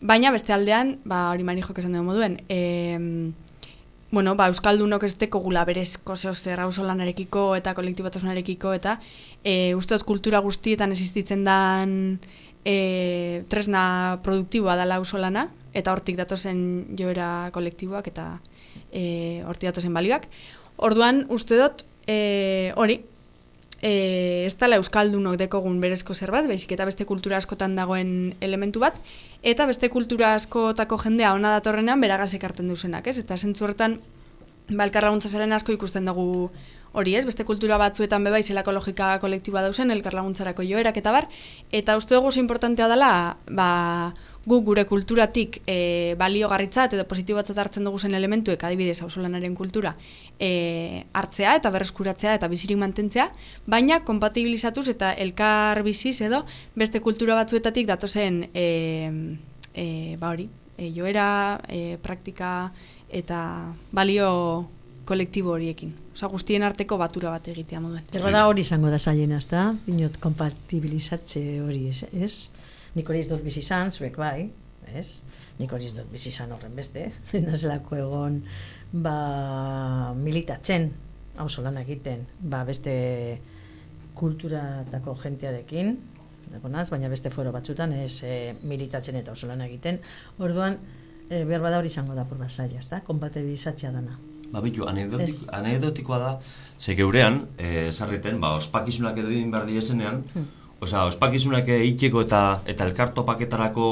Baina beste aldean, ba, hori mani jok esan dugu moduen, e, bueno, ba, Euskaldunok ez teko gula berezko zeo zer auzolanarekiko eta kolektibotasunarekiko eta e, uste dut kultura guztietan existitzen dan e, tresna produktiboa dela auzolana eta hortik datozen joera kolektiboak eta e, hortik datozen balioak. Orduan, uste dut, e, hori, e, ez dela Euskaldunok dekogun berezko zer bat, baizik eta beste kultura askotan dagoen elementu bat, eta beste kultura askotako jendea ona datorrenean beragaz ekarten duzenak, ez? Eta zentzu horretan, balkarra zaren asko ikusten dugu hori ez, beste kultura batzuetan beba izelako logika kolektiba dauzen, elkarlaguntzarako joerak eta bar, eta uste dugu importantea dela, ba, gu gure kulturatik e, balio garritzat edo positibatzat hartzen dugu zen elementuek adibidez hausolanaren kultura e, hartzea eta berreskuratzea eta bizirik mantentzea, baina kompatibilizatuz eta elkar biziz edo beste kultura batzuetatik datozen e, e, ba hori, e, joera, e, praktika eta balio kolektibo horiekin. Osa, guztien arteko batura bat egitea moduen. Erra hori izango da zaien, ez da? Inot, kompatibilizatze hori, ez? ez? Nik hori dut bizi izan, zuek bai, ez? Nik hori dut bizi izan horren beste, nazelako egon ba, militatzen, hau lan egiten, ba, beste kulturatako jentearekin, egonaz, baina beste fuero batzutan ez e, militatzen eta oso lan egiten. Orduan, e, behar bada hori izango da por basaia, ezta? Kompatibilizatzea dana. Ba, bitu, anekdotik, anekdotikoa da, ze geurean, e, sarriten, ba, ospakizunak edo egin behar diesenean, hmm. Osea, ospakizunak egiteko eta eta elkartopaketarako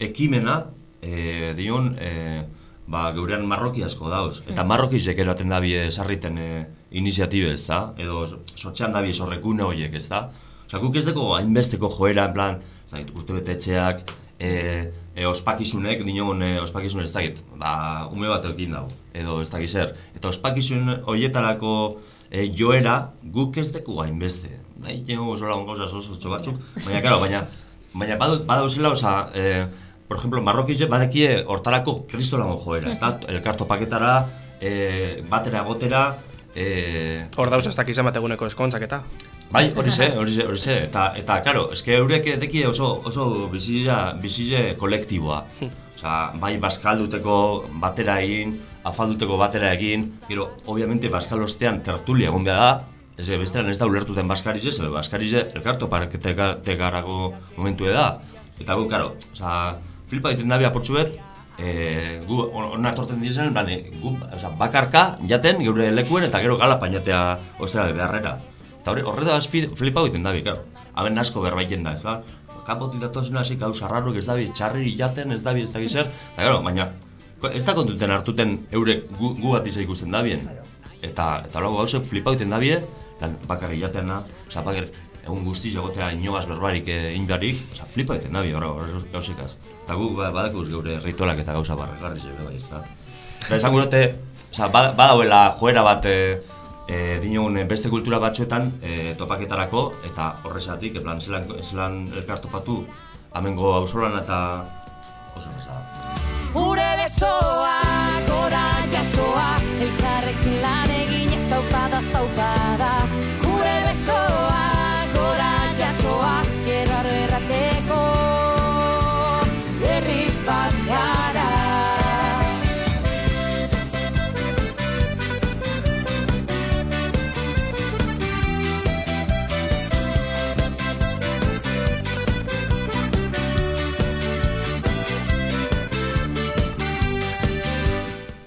ekimena, eh dion, eh ba, geurean marroki asko dauz. Eta marrokizek eraten da bie sarriten e, iniziatibe, ez da? Edo sortxean da bie sorrekune horiek, ez da? Osea, guk ez deko hainbesteko joera, en plan, da, urte betetxeak, e, e, ospakizunek, dinon, e, ospakizun ez dakit, ba, ume bat dago, edo ez dakit zer. Eta ospakizun horietarako e, joera, guk ez deko hainbeste nahi jengo zola un gauza oso batzuk, baina, claro, baina, baina bada usela, oza, eh, por ejemplo, marrokize badekie hortarako kristolango joera, ez da, elkarto paketara, eh, batera gotera, eh, Hor dauz ez dakiz emateguneko eskontzak eta? Bai, hori ze, hori ze, hori ze, eta, eta, karo, eske eurek edekie oso, oso bizile, bizile kolektiboa. Hm. Osa, bai, baskalduteko batera egin, afalduteko batera egin, gero, obviamente, baskalostean tertulia egon behar da, Ez bestean ez da ulertuten baskarize, zebe baskarize elkarto pareketekarago momentu da. Eta gu, karo, oza, flipa egiten dabi aportzuet, e, gu onak torten dizen, bane, gu, oza, bakarka jaten geure lekuen eta gero gala painatea ostera beharrera. Eta hori, horreta bas flipa egiten dabi, karo. Haben asko berbaiten da, ez da? Kapoti datozen hasi gau sarrarruk ez dabi, txarri jaten ez dabi ez dabi zer, eta gero, baina, ez da kontuten hartuten eurek gu, gu bat izan ikusten dabien. Eta, eta lagu gauzen flipa egiten dabie, lan bakarri jatena, oza, bakar, egun guztiz egotea inogaz berbarik egin beharik, oza, flipa egiten nabi, horra, gauzikaz. Eta gu, ba, badakuz geure ritualak eta gauza barra, garri zebe bai, ez da. Eta esan gure, oza, badauela joera bat, e, e, dinogun beste kultura batzuetan e, topaketarako eta horrezatik, e, plan, zelan, zelan elkar topatu amengo auzolan eta oso nesa da. Gure besoak orain jasoa Elkarrekin lan egin ez zaupada Gure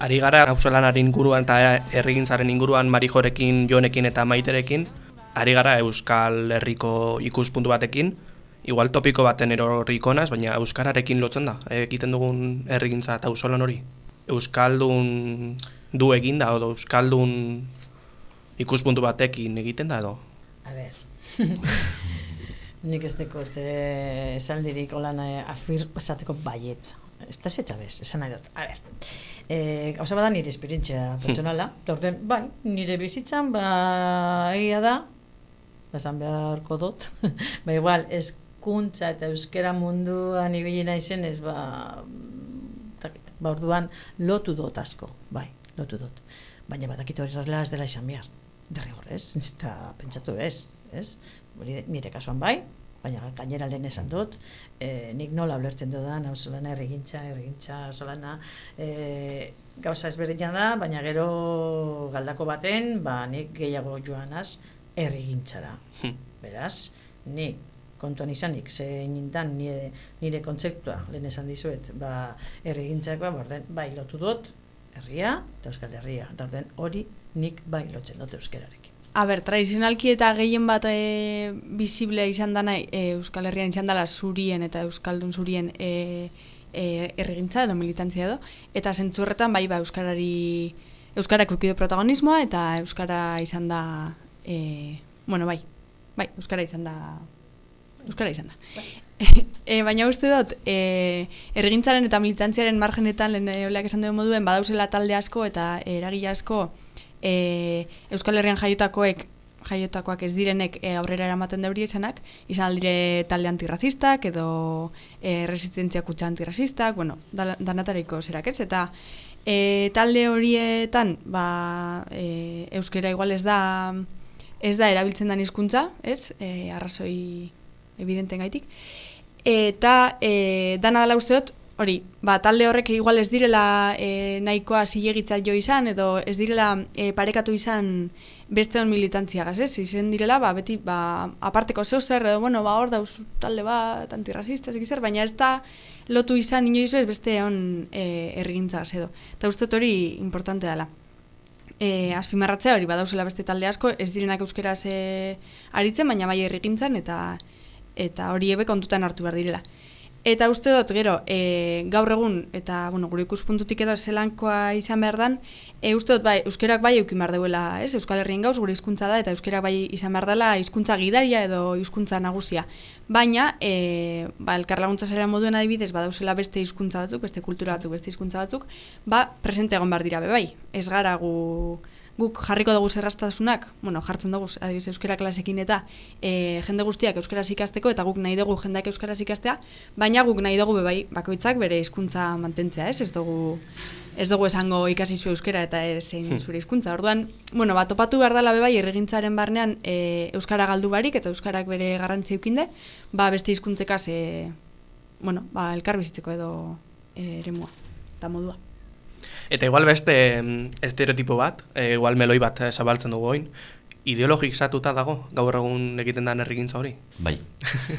Ari gara auzolanaren inguruan eta herrigintzaren inguruan Marijorekin, Jonekin eta Maiterekin, ari gara Euskal Herriko ikuspuntu batekin, igual topiko baten erorrikonaz, baina euskararekin lotzen da, egiten dugun herrigintza eta auzolan hori. Euskaldun du egin da, edo euskaldun ikuspuntu batekin egiten da edo. A ber. Nik ez dekot eh, esaldirik holan eh, afir esateko baietz. Ez da zetxa bez, esan nahi dut. A ber. Eh, gauza bada nire esperientzia pertsonala. Orden, bai, nire bizitzan, ba, egia da, esan beharko dut. ba, igual, eskuntza eta euskera munduan ibili naizen ez, ba, dakit, ba, orduan, lotu dut asko, bai, lotu dut. Baina badakit hori horrela ez dela izan behar. Derrigor, ez? Eta pentsatu ez, ez? Nire kasuan bai, baina gainera lehen esan dut, e, nik nola ulertzen dudan, hau solana errigintza, errigintza, solana, e, gauza ezberdina da, baina gero galdako baten, ba, nik gehiago joanaz errigintzara. Beraz, nik kontuan izanik, zein dan nire, nire kontzeptua, lehen esan dizuet, ba, errigintzakoa, borden, bai, lotu dut, herria eta euskal herria. Eta orden, hori nik bai lotzen dut euskerarekin. A ber, tradizionalki eta gehien bat e, visible izan dana e, Euskal Herrian izan dela zurien eta Euskaldun zurien e, e, erregintza edo militantzia edo, eta zentzu horretan bai ba Euskarari Euskarak ukido protagonismoa eta Euskara izan da e, bueno bai, bai, Euskara izan da Euskara izan da. e, baina uste dut, e, erregintzaren eta militantziaren margenetan lehen oleak esan dugu moduen badauzela talde asko eta eragile asko e, Euskal Herrian jaiotakoek jaiotakoak ez direnek e, aurrera eramaten deuri izanak, izan aldire talde antirrazistak edo e, resistentzia kutsa antirrazistak, bueno, da, danatariko zerak ez, eta e, talde horietan ba, e, euskera igual ez da ez da erabiltzen dan hizkuntza, ez, e, arrazoi evidenten gaitik, eta e, dana dela uste dut, hori, ba, talde horrek igual ez direla e, nahikoa zilegitza jo izan, edo ez direla e, parekatu izan beste hon militantziagaz, ez? Izen direla, ba, beti, ba, aparteko zeu zer, edo, bueno, ba, hor dauz talde bat antirrazista, ez zer, baina ez da lotu izan inoizu ez beste hon e, errigintzagaz edo. Eta uste hori importante dela. E, azpimarratzea hori badauzela beste talde asko, ez direnak euskeraz aritzen, baina bai errigintzan, eta eta hori ebe kontutan hartu behar direla. Eta uste dut, gero, e, gaur egun, eta bueno, gure ikuspuntutik edo zelankoa izan behar dan, e, uste dut, bai, euskerak bai eukin behar duela, ez? Euskal Herrien gauz, gure hizkuntza da, eta euskerak bai izan behar dela hizkuntza gidaria edo hizkuntza nagusia. Baina, e, ba, elkarlaguntza zera moduen adibidez, badauzela beste hizkuntza batzuk, beste kultura batzuk, beste hizkuntza batzuk, ba, presente egon behar dira, be bai. Ez gara gu guk jarriko dugu zerrastasunak, bueno, jartzen dugu, adibidez, euskara klasekin eta e, jende guztiak euskaraz ikasteko, eta guk nahi dugu jendeak euskaraz ikastea, baina guk nahi dugu bebai, bakoitzak bere hizkuntza mantentzea, ez? Ez dugu, ez dugu esango ikasi zu euskara eta ez zein Hmm. zure hizkuntza. Orduan, bueno, bat topatu behar dela bebai, erregintzaren barnean e, euskara galdu barik, eta euskarak bere garrantzi eukinde, ba, beste hizkuntzekaz, e, bueno, ba, elkar bizitzeko edo e, eremua, eta modua. Eta igual beste mm, estereotipo bat, e, igual meloi bat eh, zabaltzen dugu oin, ideologizatuta dago gaur egun egiten den herrigintza hori. Bai.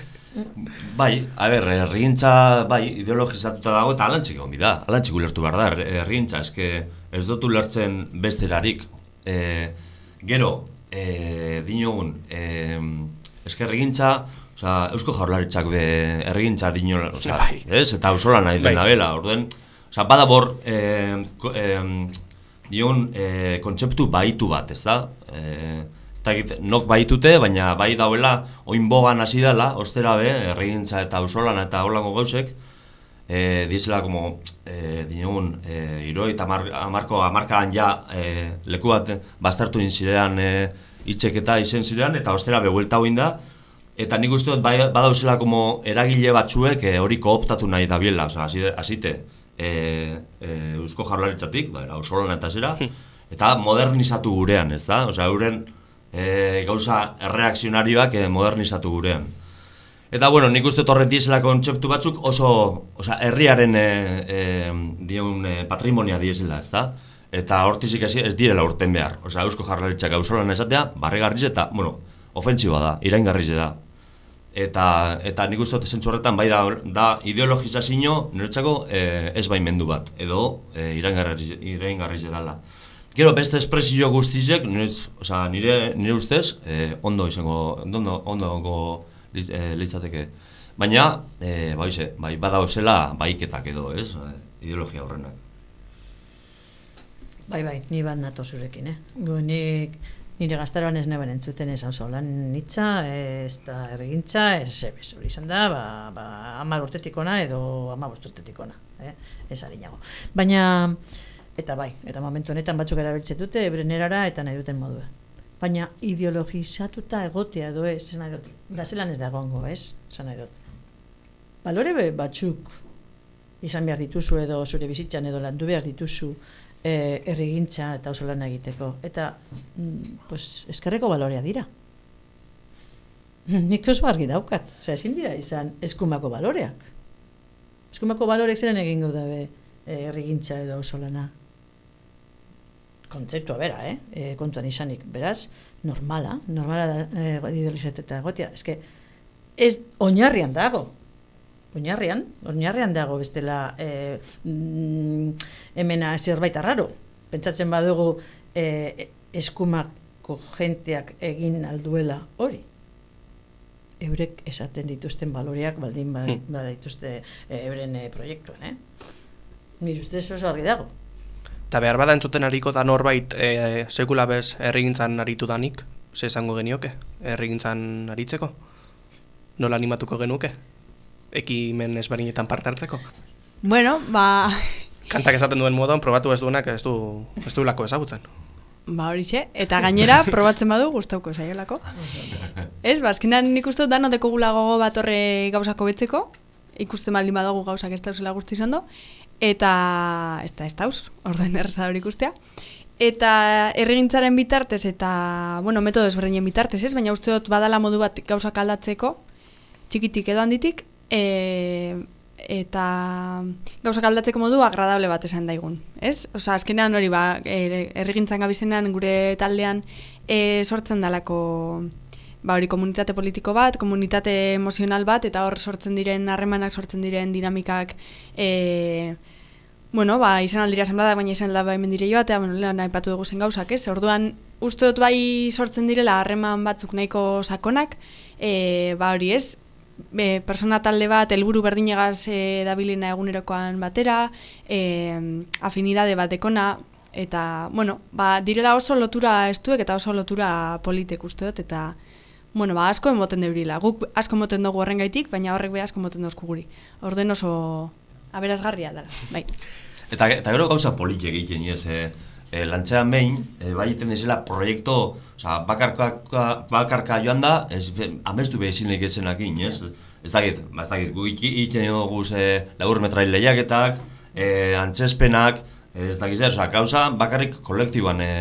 bai, a ber, herrigintza bai, ideologizatuta dago eta alantzik egon da. Alantzik ulertu behar da, her- herrigintza, eske ez dut ulertzen besterarik. E, gero, e, dinogun, e, eske herrigintza, Eusko Jaurlaritzak be herrigintza dino, osea, Bai. ez? Eta auzola nahi dena Bai. bela, orduen, osea, badabor, e, ko, e, dion e, kontzeptu baitu bat, ez da? E, ez dakit, nok baitute, baina bai dauela, oinbogan hasi dela, ostera be, erregintza eta ausolan eta holango gauzek, e, dizela como e, dinogun e, iroi eta mar, amarko amarkadan ja e, leku bat bastartu din zirean e, itxeketa izen zirean eta ostera behuelta hoin da eta nik uste dut bai, badauzela como eragile batzuek e, hori kooptatu nahi da biela, oza, hasite e, e, Eusko Jarlaritzatik, da, ausolan eta zera, eta modernizatu gurean, ez da? Osea, euren e, gauza erreakzionarioak e, modernizatu gurean. Eta bueno, nik uste torret diesela kontzeptu batzuk oso, osea, herriaren e, e, diun e, patrimonia diesela, ez da? Eta hortizik ez, ez direla urten behar. Osea, Eusko Jarlaritzak gauzolan esatea, barregarriz eta, bueno, ofentsiba da, iraingarriz da. Eta, eta nik uste dut zentzu horretan, bai da, da ideologizazio niretzako e, ez baimendu bat, edo e, iraingarriz, iraingarriz dela. Gero beste espresio guztizek, nire, oza, nire, nire ustez, eh, ondo izango, ondo, ondo, ondo eh, litzateke. Baina, eh, bai, ze, bai, badauzela baiketak edo, ez, eh, ideologia horrenak. Bai, bai, ni bat nato zurekin, eh? Nik, nire gaztaroan ez neben entzuten ez hau lan nitza, ez da erregintza, ez ebes, hori izan da, ba, ba, amar urtetikona edo amar urtetikona, eh? ez harinago. Baina, eta bai, eta momentu honetan batzuk erabiltzen dute, ebrenerara eta nahi duten modua. Baina ideologizatuta egotea edo ez, ez nahi dut, da zelan ez da egongo, ez, ez nahi dut. Balore batzuk izan behar dituzu edo zure bizitzan edo landu behar dituzu e, errigintza eta oso egiteko. Eta, mm, pues, eskerreko balorea dira. Nik oso argi daukat. Osea, ezin dira izan eskumako baloreak. Eskumako balorek zeren egingo dabe e, errigintza edo oso. Kontzeptua bera, eh? E, kontuan izanik. Beraz, normala, normala da e, idealizateta egotia. Ez ez oinarrian dago, oinarrian, oinarrian dago bestela e, mm, hemena zerbait arraro. Pentsatzen badugu e, eskumako jenteak egin alduela hori. Eurek esaten dituzten baloreak baldin ba, hmm. badituzte e, euren e, proiektuan, eh? Ni uste oso argi dago. Eta behar bada entzuten hariko da norbait e, sekula bez errigintzan aritu danik, ze esango genioke, errigintzan aritzeko? Nola animatuko genuke? Ekimen ezberdinetan parte hartzeko? Bueno, ba... Kantak esaten duen moduan, probatu ez duenak ez du, ez du lako ezagutzen. Ba hori eta gainera probatzen badu gustauko saiolako. ez, ba, azkenan nik uste dano deko gulago bat horre gauzako betzeko, ikuste maldin badago gauzak ez dauzela guzti izan eta ez da ez dauz, orden erreza hori ikustea. Eta erregintzaren bitartez eta, bueno, metodo ezberdinen bitartez, ez? Baina uste dut badala modu bat gauzak aldatzeko, txikitik edo handitik, e, eta gauzak aldatzeko modu agradable bat esan daigun, ez? Osa, azkenean hori ba, errigintzan gabizenean gure taldean e, sortzen dalako ba, hori komunitate politiko bat, komunitate emozional bat, eta hor sortzen diren harremanak, sortzen diren dinamikak e, bueno, ba, izan aldira esan baina izan aldaba hemen dire joa, eta bueno, lehen nahi patu dugu zen gauzak, ez? Orduan, uste dut bai sortzen direla harreman batzuk nahiko sakonak, e, ba hori ez, e, persona talde bat helburu berdinegaz e, dabilina egunerokoan batera, e, afinidade bat eta, bueno, ba, direla oso lotura estuek eta oso lotura politek uste dut, eta, bueno, ba, asko emoten deurila. Guk asko emoten dugu horren gaitik, baina horrek be asko emoten dozku guri. Orden oso aberazgarria dara, bai. Eta, eta gero gauza politik egiten, ez, eh? E, lantzean behin, e, bai iten dizela proiektu, oza, bakarka, bakarka joan da, ez, amestu behar izin lehekezenak ez? Ez dakit, ba, ez dakit, gu iten dugu ze lagur metrail lehiaketak, e, antzespenak, ez dakit zer, oza, gauza bakarrik kolektiboan e,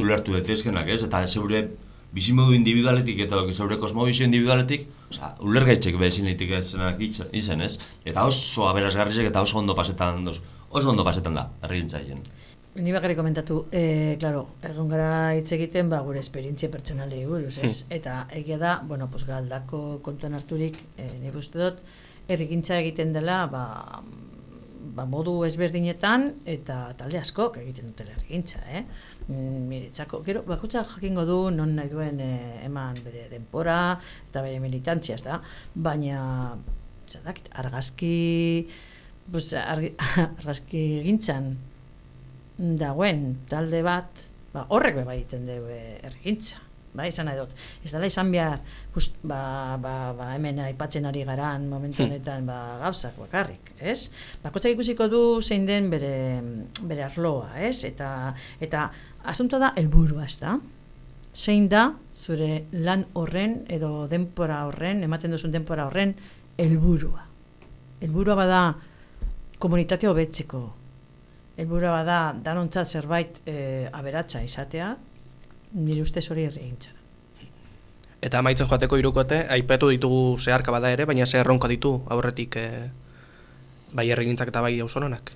ulertu detezkenak, ez? Eta zeure bizimodu individualetik eta zeure kosmobizio individualetik, oza, ulergaitzek behar izin lehekezenak izen, ez? Eta oso aberazgarrizek eta oso ondo pasetan, oso ondo pasetan da, errigintzaien. Ni bakarrik komentatu, e, claro, egon gara hitz egiten ba, gure esperientzia pertsonalei buruz, ez? Hmm. Eta egia da, bueno, pues, galdako kontuan harturik, e, nire uste dut, errikintza egiten dela, ba, ba, modu ezberdinetan, eta talde askok egiten dutela errikintza, eh? Miretzako, gero, bakutsa jakingo du, non nahi duen e, eman bere denpora, eta bere militantzia, ez da? Baina, zadak, argazki, pues, argazki egintzan, dagoen talde bat, ba, horrek beba egiten dugu ergintza. bai, izan nahi dut. Ez dela izan behar, just, ba, ba, ba, hemen aipatzen ari garan momentu honetan ba, gauzak bakarrik, ez? Bakotxak ikusiko du zein den bere, bere arloa, ez? Eta, eta asuntoa da helburua, ez da? Zein da zure lan horren edo denpora horren, ematen duzun denpora horren helburua. Helburua bada komunitate hobetzeko. Helburua bada danontzat zerbait e, aberatsa izatea, nire ustez hori erregintzara. Eta amaitzen joateko irukote, aipatu ditugu zeharka bada ere, baina ze erronka ditu aurretik e, bai erregintzak eta bai ausononak.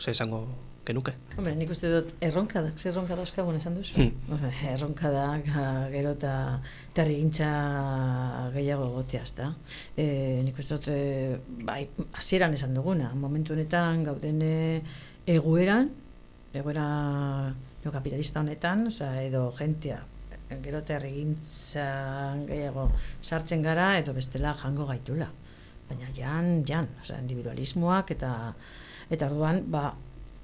Ze esango genuke. Hombre, nik uste dut erronka da, ze erronka dauzkagun esan duzu? Hmm. erronka da, gero eta terrigintza gehiago egotea, ezta? E, nik uste dut, e, bai, hasieran esan duguna, momentu honetan gauden e, egoeran, egoera kapitalista honetan, osea, edo jentea, gero eta erregintzan gehiago sartzen gara, edo bestela jango gaitula. Baina jan, jan, osea, individualismoak eta eta orduan, ba,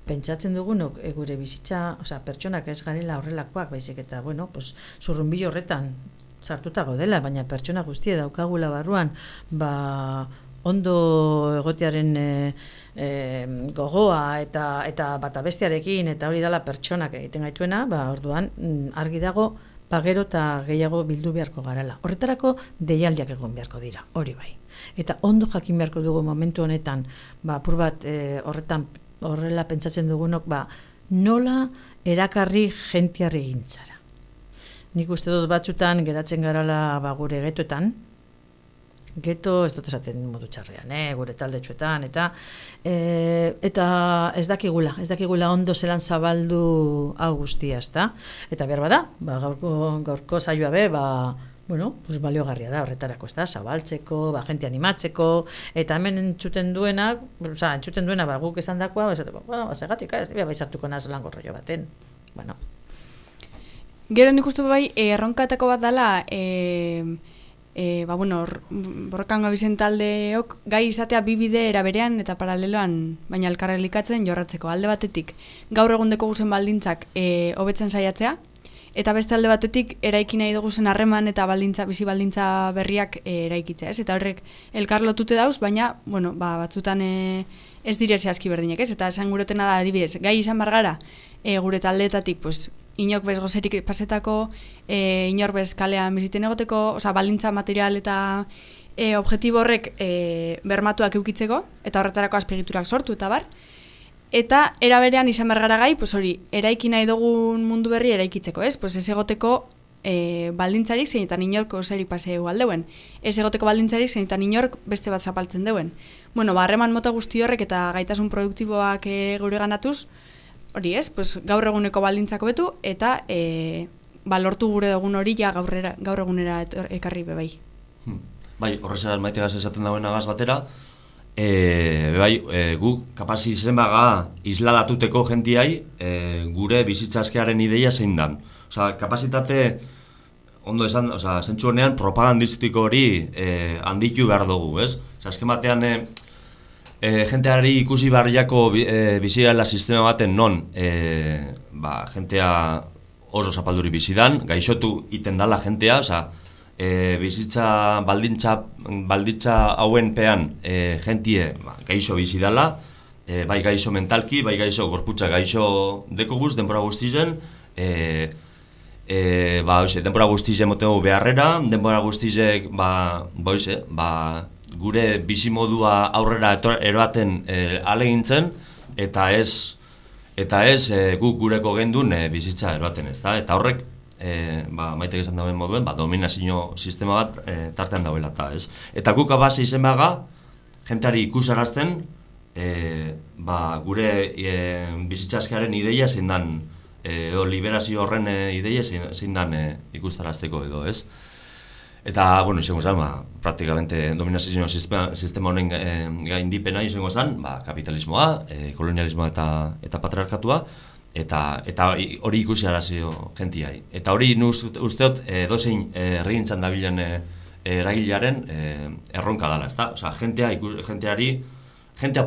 pentsatzen dugunok e, gure bizitza, osea, pertsonak ez garela horrelakoak, baizik eta, bueno, pues, zurrunbilo horretan sartuta dela, baina pertsona guztie daukagula barruan, ba, ondo egotearen e, e, gogoa eta eta bata bestearekin eta hori dela pertsonak egiten gaituena, ba, orduan mm, argi dago pagero eta gehiago bildu beharko garala. Horretarako deialdiak egon beharko dira, hori bai. Eta ondo jakin beharko dugu momentu honetan, ba, apur bat e, horretan horrela pentsatzen dugunok, ba, nola erakarri jentiarri gintzara. Nik uste dut batzutan geratzen garala ba, gure getoetan, geto ez dut esaten modu txarrean, eh, gure taldetxoetan, eta e, eta ez dakigula, ez dakigula ondo zelan zabaldu hau guztia, ezta? Eta behar bada, ba, gaurko, gaurko saioa be, ba, bueno, pues baliogarria da horretarako, ezta? Zabaltzeko, ba, jente animatzeko, eta hemen entzuten duena, oza, entzuten duena, ba, guk esan dakoa, ba, esateko, bueno, ba, segatik, ez, bai sartuko naz lan gorroio baten. Bueno, Gero nik uste bai, eh, erronkatako bat dela, e, e, ba, bueno, borrokan gabizen taldeok, gai izatea bi bide eraberean eta paraleloan, baina elkarrelikatzen jorratzeko. Alde batetik, gaur egundeko guzen baldintzak e, hobetzen saiatzea, eta beste alde batetik, eraiki nahi dugu zen harreman eta baldintza, bizi baldintza berriak e, eraikitzea, ez? Eta horrek elkar lotute dauz, baina, bueno, ba, batzutan e, ez dire zehazki berdinek, ez? Eta esan gurotena da, adibidez, gai izan bargara, e, gure taldeetatik, pues, inok bez gozerik pasetako, e, inor bez kalean biziten egoteko, osea, balintza material eta e, objektibo horrek e, bermatuak eukitzeko, eta horretarako azpegiturak sortu, eta bar. Eta era berean izan behar gara gai, pues hori, eraiki nahi dugun mundu berri eraikitzeko, ez? Pues ez egoteko e, baldintzarik zeinetan inorko zeri paseu aldeuen. Ez egoteko baldintzarik zeinetan inork beste bat zapaltzen deuen. Bueno, ba, harreman mota guzti horrek eta gaitasun produktiboak e, gure ganatuz, hori ez, pues, gaur eguneko baldintzako betu, eta e, ba, lortu gure dugun hori ja gaurrera, gaur egunera ekarri bebai. Hmm. Bai, horrezara maitegaz esaten dagoen agaz batera, e, bai, e, gu kapasi izen baga isladatuteko jentiai e, gure bizitzazkearen ideia zein dan. Osa, kapasitate, ondo esan, osa, zentsu honean propagandistiko hori e, handitu behar dugu, ez? Osa, azken batean, e, e, jenteari ikusi barriako e, bizirela sistema baten non, e, ba, jentea oso zapalduri bizidan, gaixotu iten dala jentea, osa, e, bizitza baldintza, baldintza hauen pean e, jentie ba, gaixo bizi dala, e, bai gaixo mentalki, bai gaixo gorputza gaixo dekoguz, denbora guztizen, e, e, ba, oise, denbora guztize motegu beharrera, denbora guztizek, ba, ba, oise, ba, gure bizimodua aurrera etor- eroaten e, alegintzen, eta ez, eta ez e, guk gureko gendun e, bizitza eroaten ez da, eta horrek, e, ba, maitek esan dauen moduen, ba, dominazio sistema bat e, tartean dauela eta ez. Eta guk abase izen baga, jenteari ikusarazten, e, ba, gure e, bizitzazkearen ideia zein dan, e, edo liberazio horren e, ideia zein, zein dan e, ikustarazteko edo, ez? Eta, bueno, izango zen, ba, praktikamente dominazio sistema, sistema honen e, gaindipena izango zen, ba, kapitalismoa, e, kolonialismoa eta, eta patriarkatua, eta eta hori ikusi arazio jentiai. Eta hori usteot e, dozein e, erregintzan dabilen e, eragilearen e, erronka dela, ezta? Osea, jentea, jenteari, jentea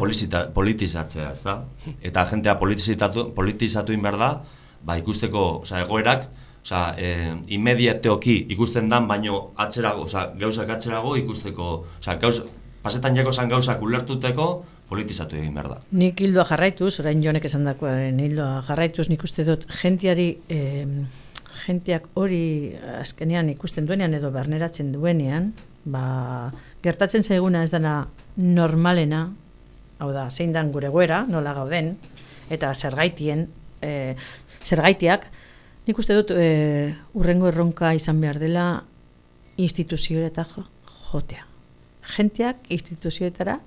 politizatzea, ezta? Eta jentea politizatu, politizatu egin behar da, ba, ikusteko, osea, egoerak, Osa, e, inmediateoki ikusten dan, baino atzerago, osa, gauzak atzerago ikusteko, osa, gauz, pasetan jako zan gauzak ulertuteko, politizatu egin behar da. Nik hildoa jarraituz, orain jonek esan dakoaren hildoa jarraituz, nik uste dut gentiari, eh, gentiak hori azkenean ikusten duenean edo berneratzen duenean, ba, gertatzen zaiguna ez dana normalena, hau da, zein dan gure goera, nola gauden, eta zergaitien, e, zergaitiak, nik uste dut e, urrengo erronka izan behar dela instituzioetara jo, jotea. Gentiak instituzioetara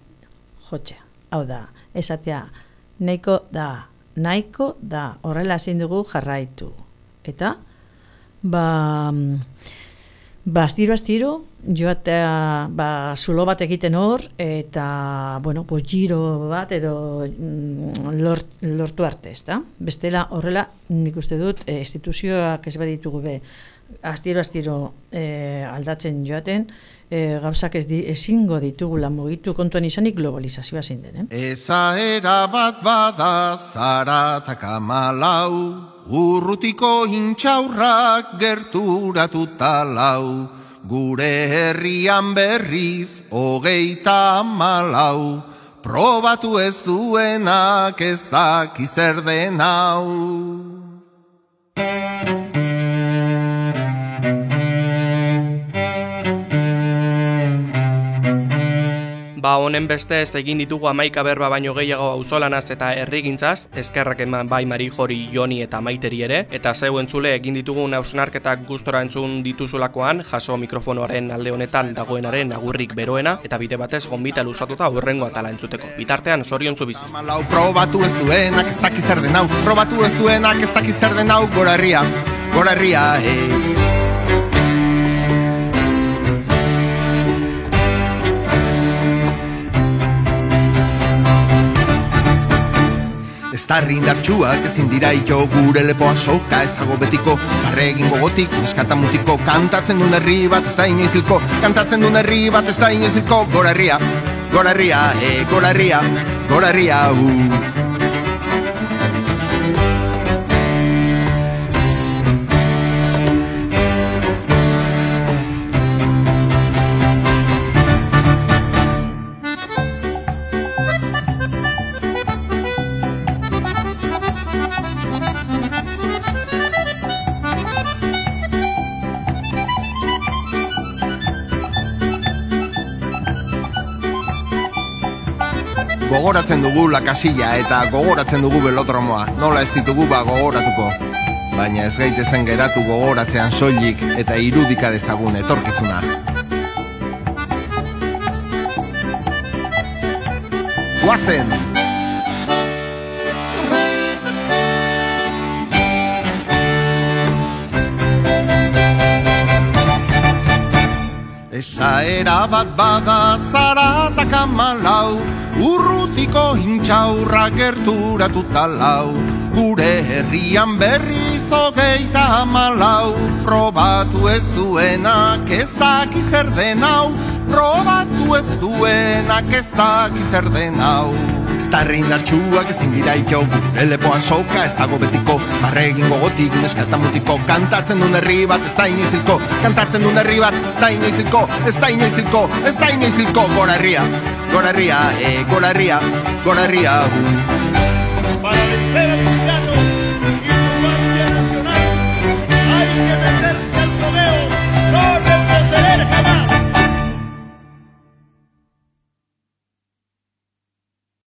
jotzea. Hau da, esatea, nahiko da, nahiko da, horrela ezin dugu jarraitu. Eta, ba, mm, ba, astiro, astiro, joatea, ba, zulo bat egiten hor, eta, bueno, pues, giro bat edo mm, lort, lortu arte, ezta? Bestela, horrela, nik uste dut, e, instituzioak ez baditugu be, astiro, astiro e, aldatzen joaten, e, gauzak ez di, ezingo ditugula mugitu kontuan izanik globalizazioa zein den, eh? Ezaera bat bada zaratak amalau, urrutiko intxaurrak gerturatuta lau, gure herrian berriz hogeita amalau, probatu ez duenak ez daki zer den hau. Ba honen beste ez egin ditugu amaika berba baino gehiago auzolanaz eta herrigintzaz, eskerrak eman bai Mari Jori, Joni eta Maiteri ere, eta zeu entzule egin ditugu nausnarketak gustora entzun dituzulakoan, jaso mikrofonoaren alde honetan dagoenaren agurrik beroena, eta bide batez gonbita luzatuta aurrengo atala entzuteko. Bitartean, zorion zu bizi. Amalau probatu ez duenak ez dakiz den hau, probatu ez duenak ez dakiz zer den hau, gora herria, gora herria, hey. Ez da rindartxuak ezin dira ito gure lepoan soka Ez dago betiko. Barregin gogotik Neskata mutiko. Kantatzen duen herri bat ez da inoizilko Kantatzen duen herri bat ez da inoizilko Gora herria, gora herria, e, gora herria, gora herria, uh. Gogoratzen dugu lakasilla eta gogoratzen dugu belodromoa Nola ez ditugu ba gogoratuko. Baina ez gaitezen geratu gogoratzean soilik eta irudika dezagun etorkizuna. Guazen! Esaera bat bada zaratak amalau Urrutiko hintxaurra gerturatuta lau. Gure herrian berriz hogeita amalau Probatu ez duenak ez daki den hau. Probatu ez duenak ez daki zer den hau. Ez da rindartxuak ezin dira ito Gure lepoan soka ez dago betiko. Barregin gogotik neskata mutiko. Kantatzen duen herri bat ez da inoizilko Kantatzen duen herri bat ez da inoizilko Ez da inoizilko, ez da inoizilko Gora herria, gora herria, eh, gora herria, gora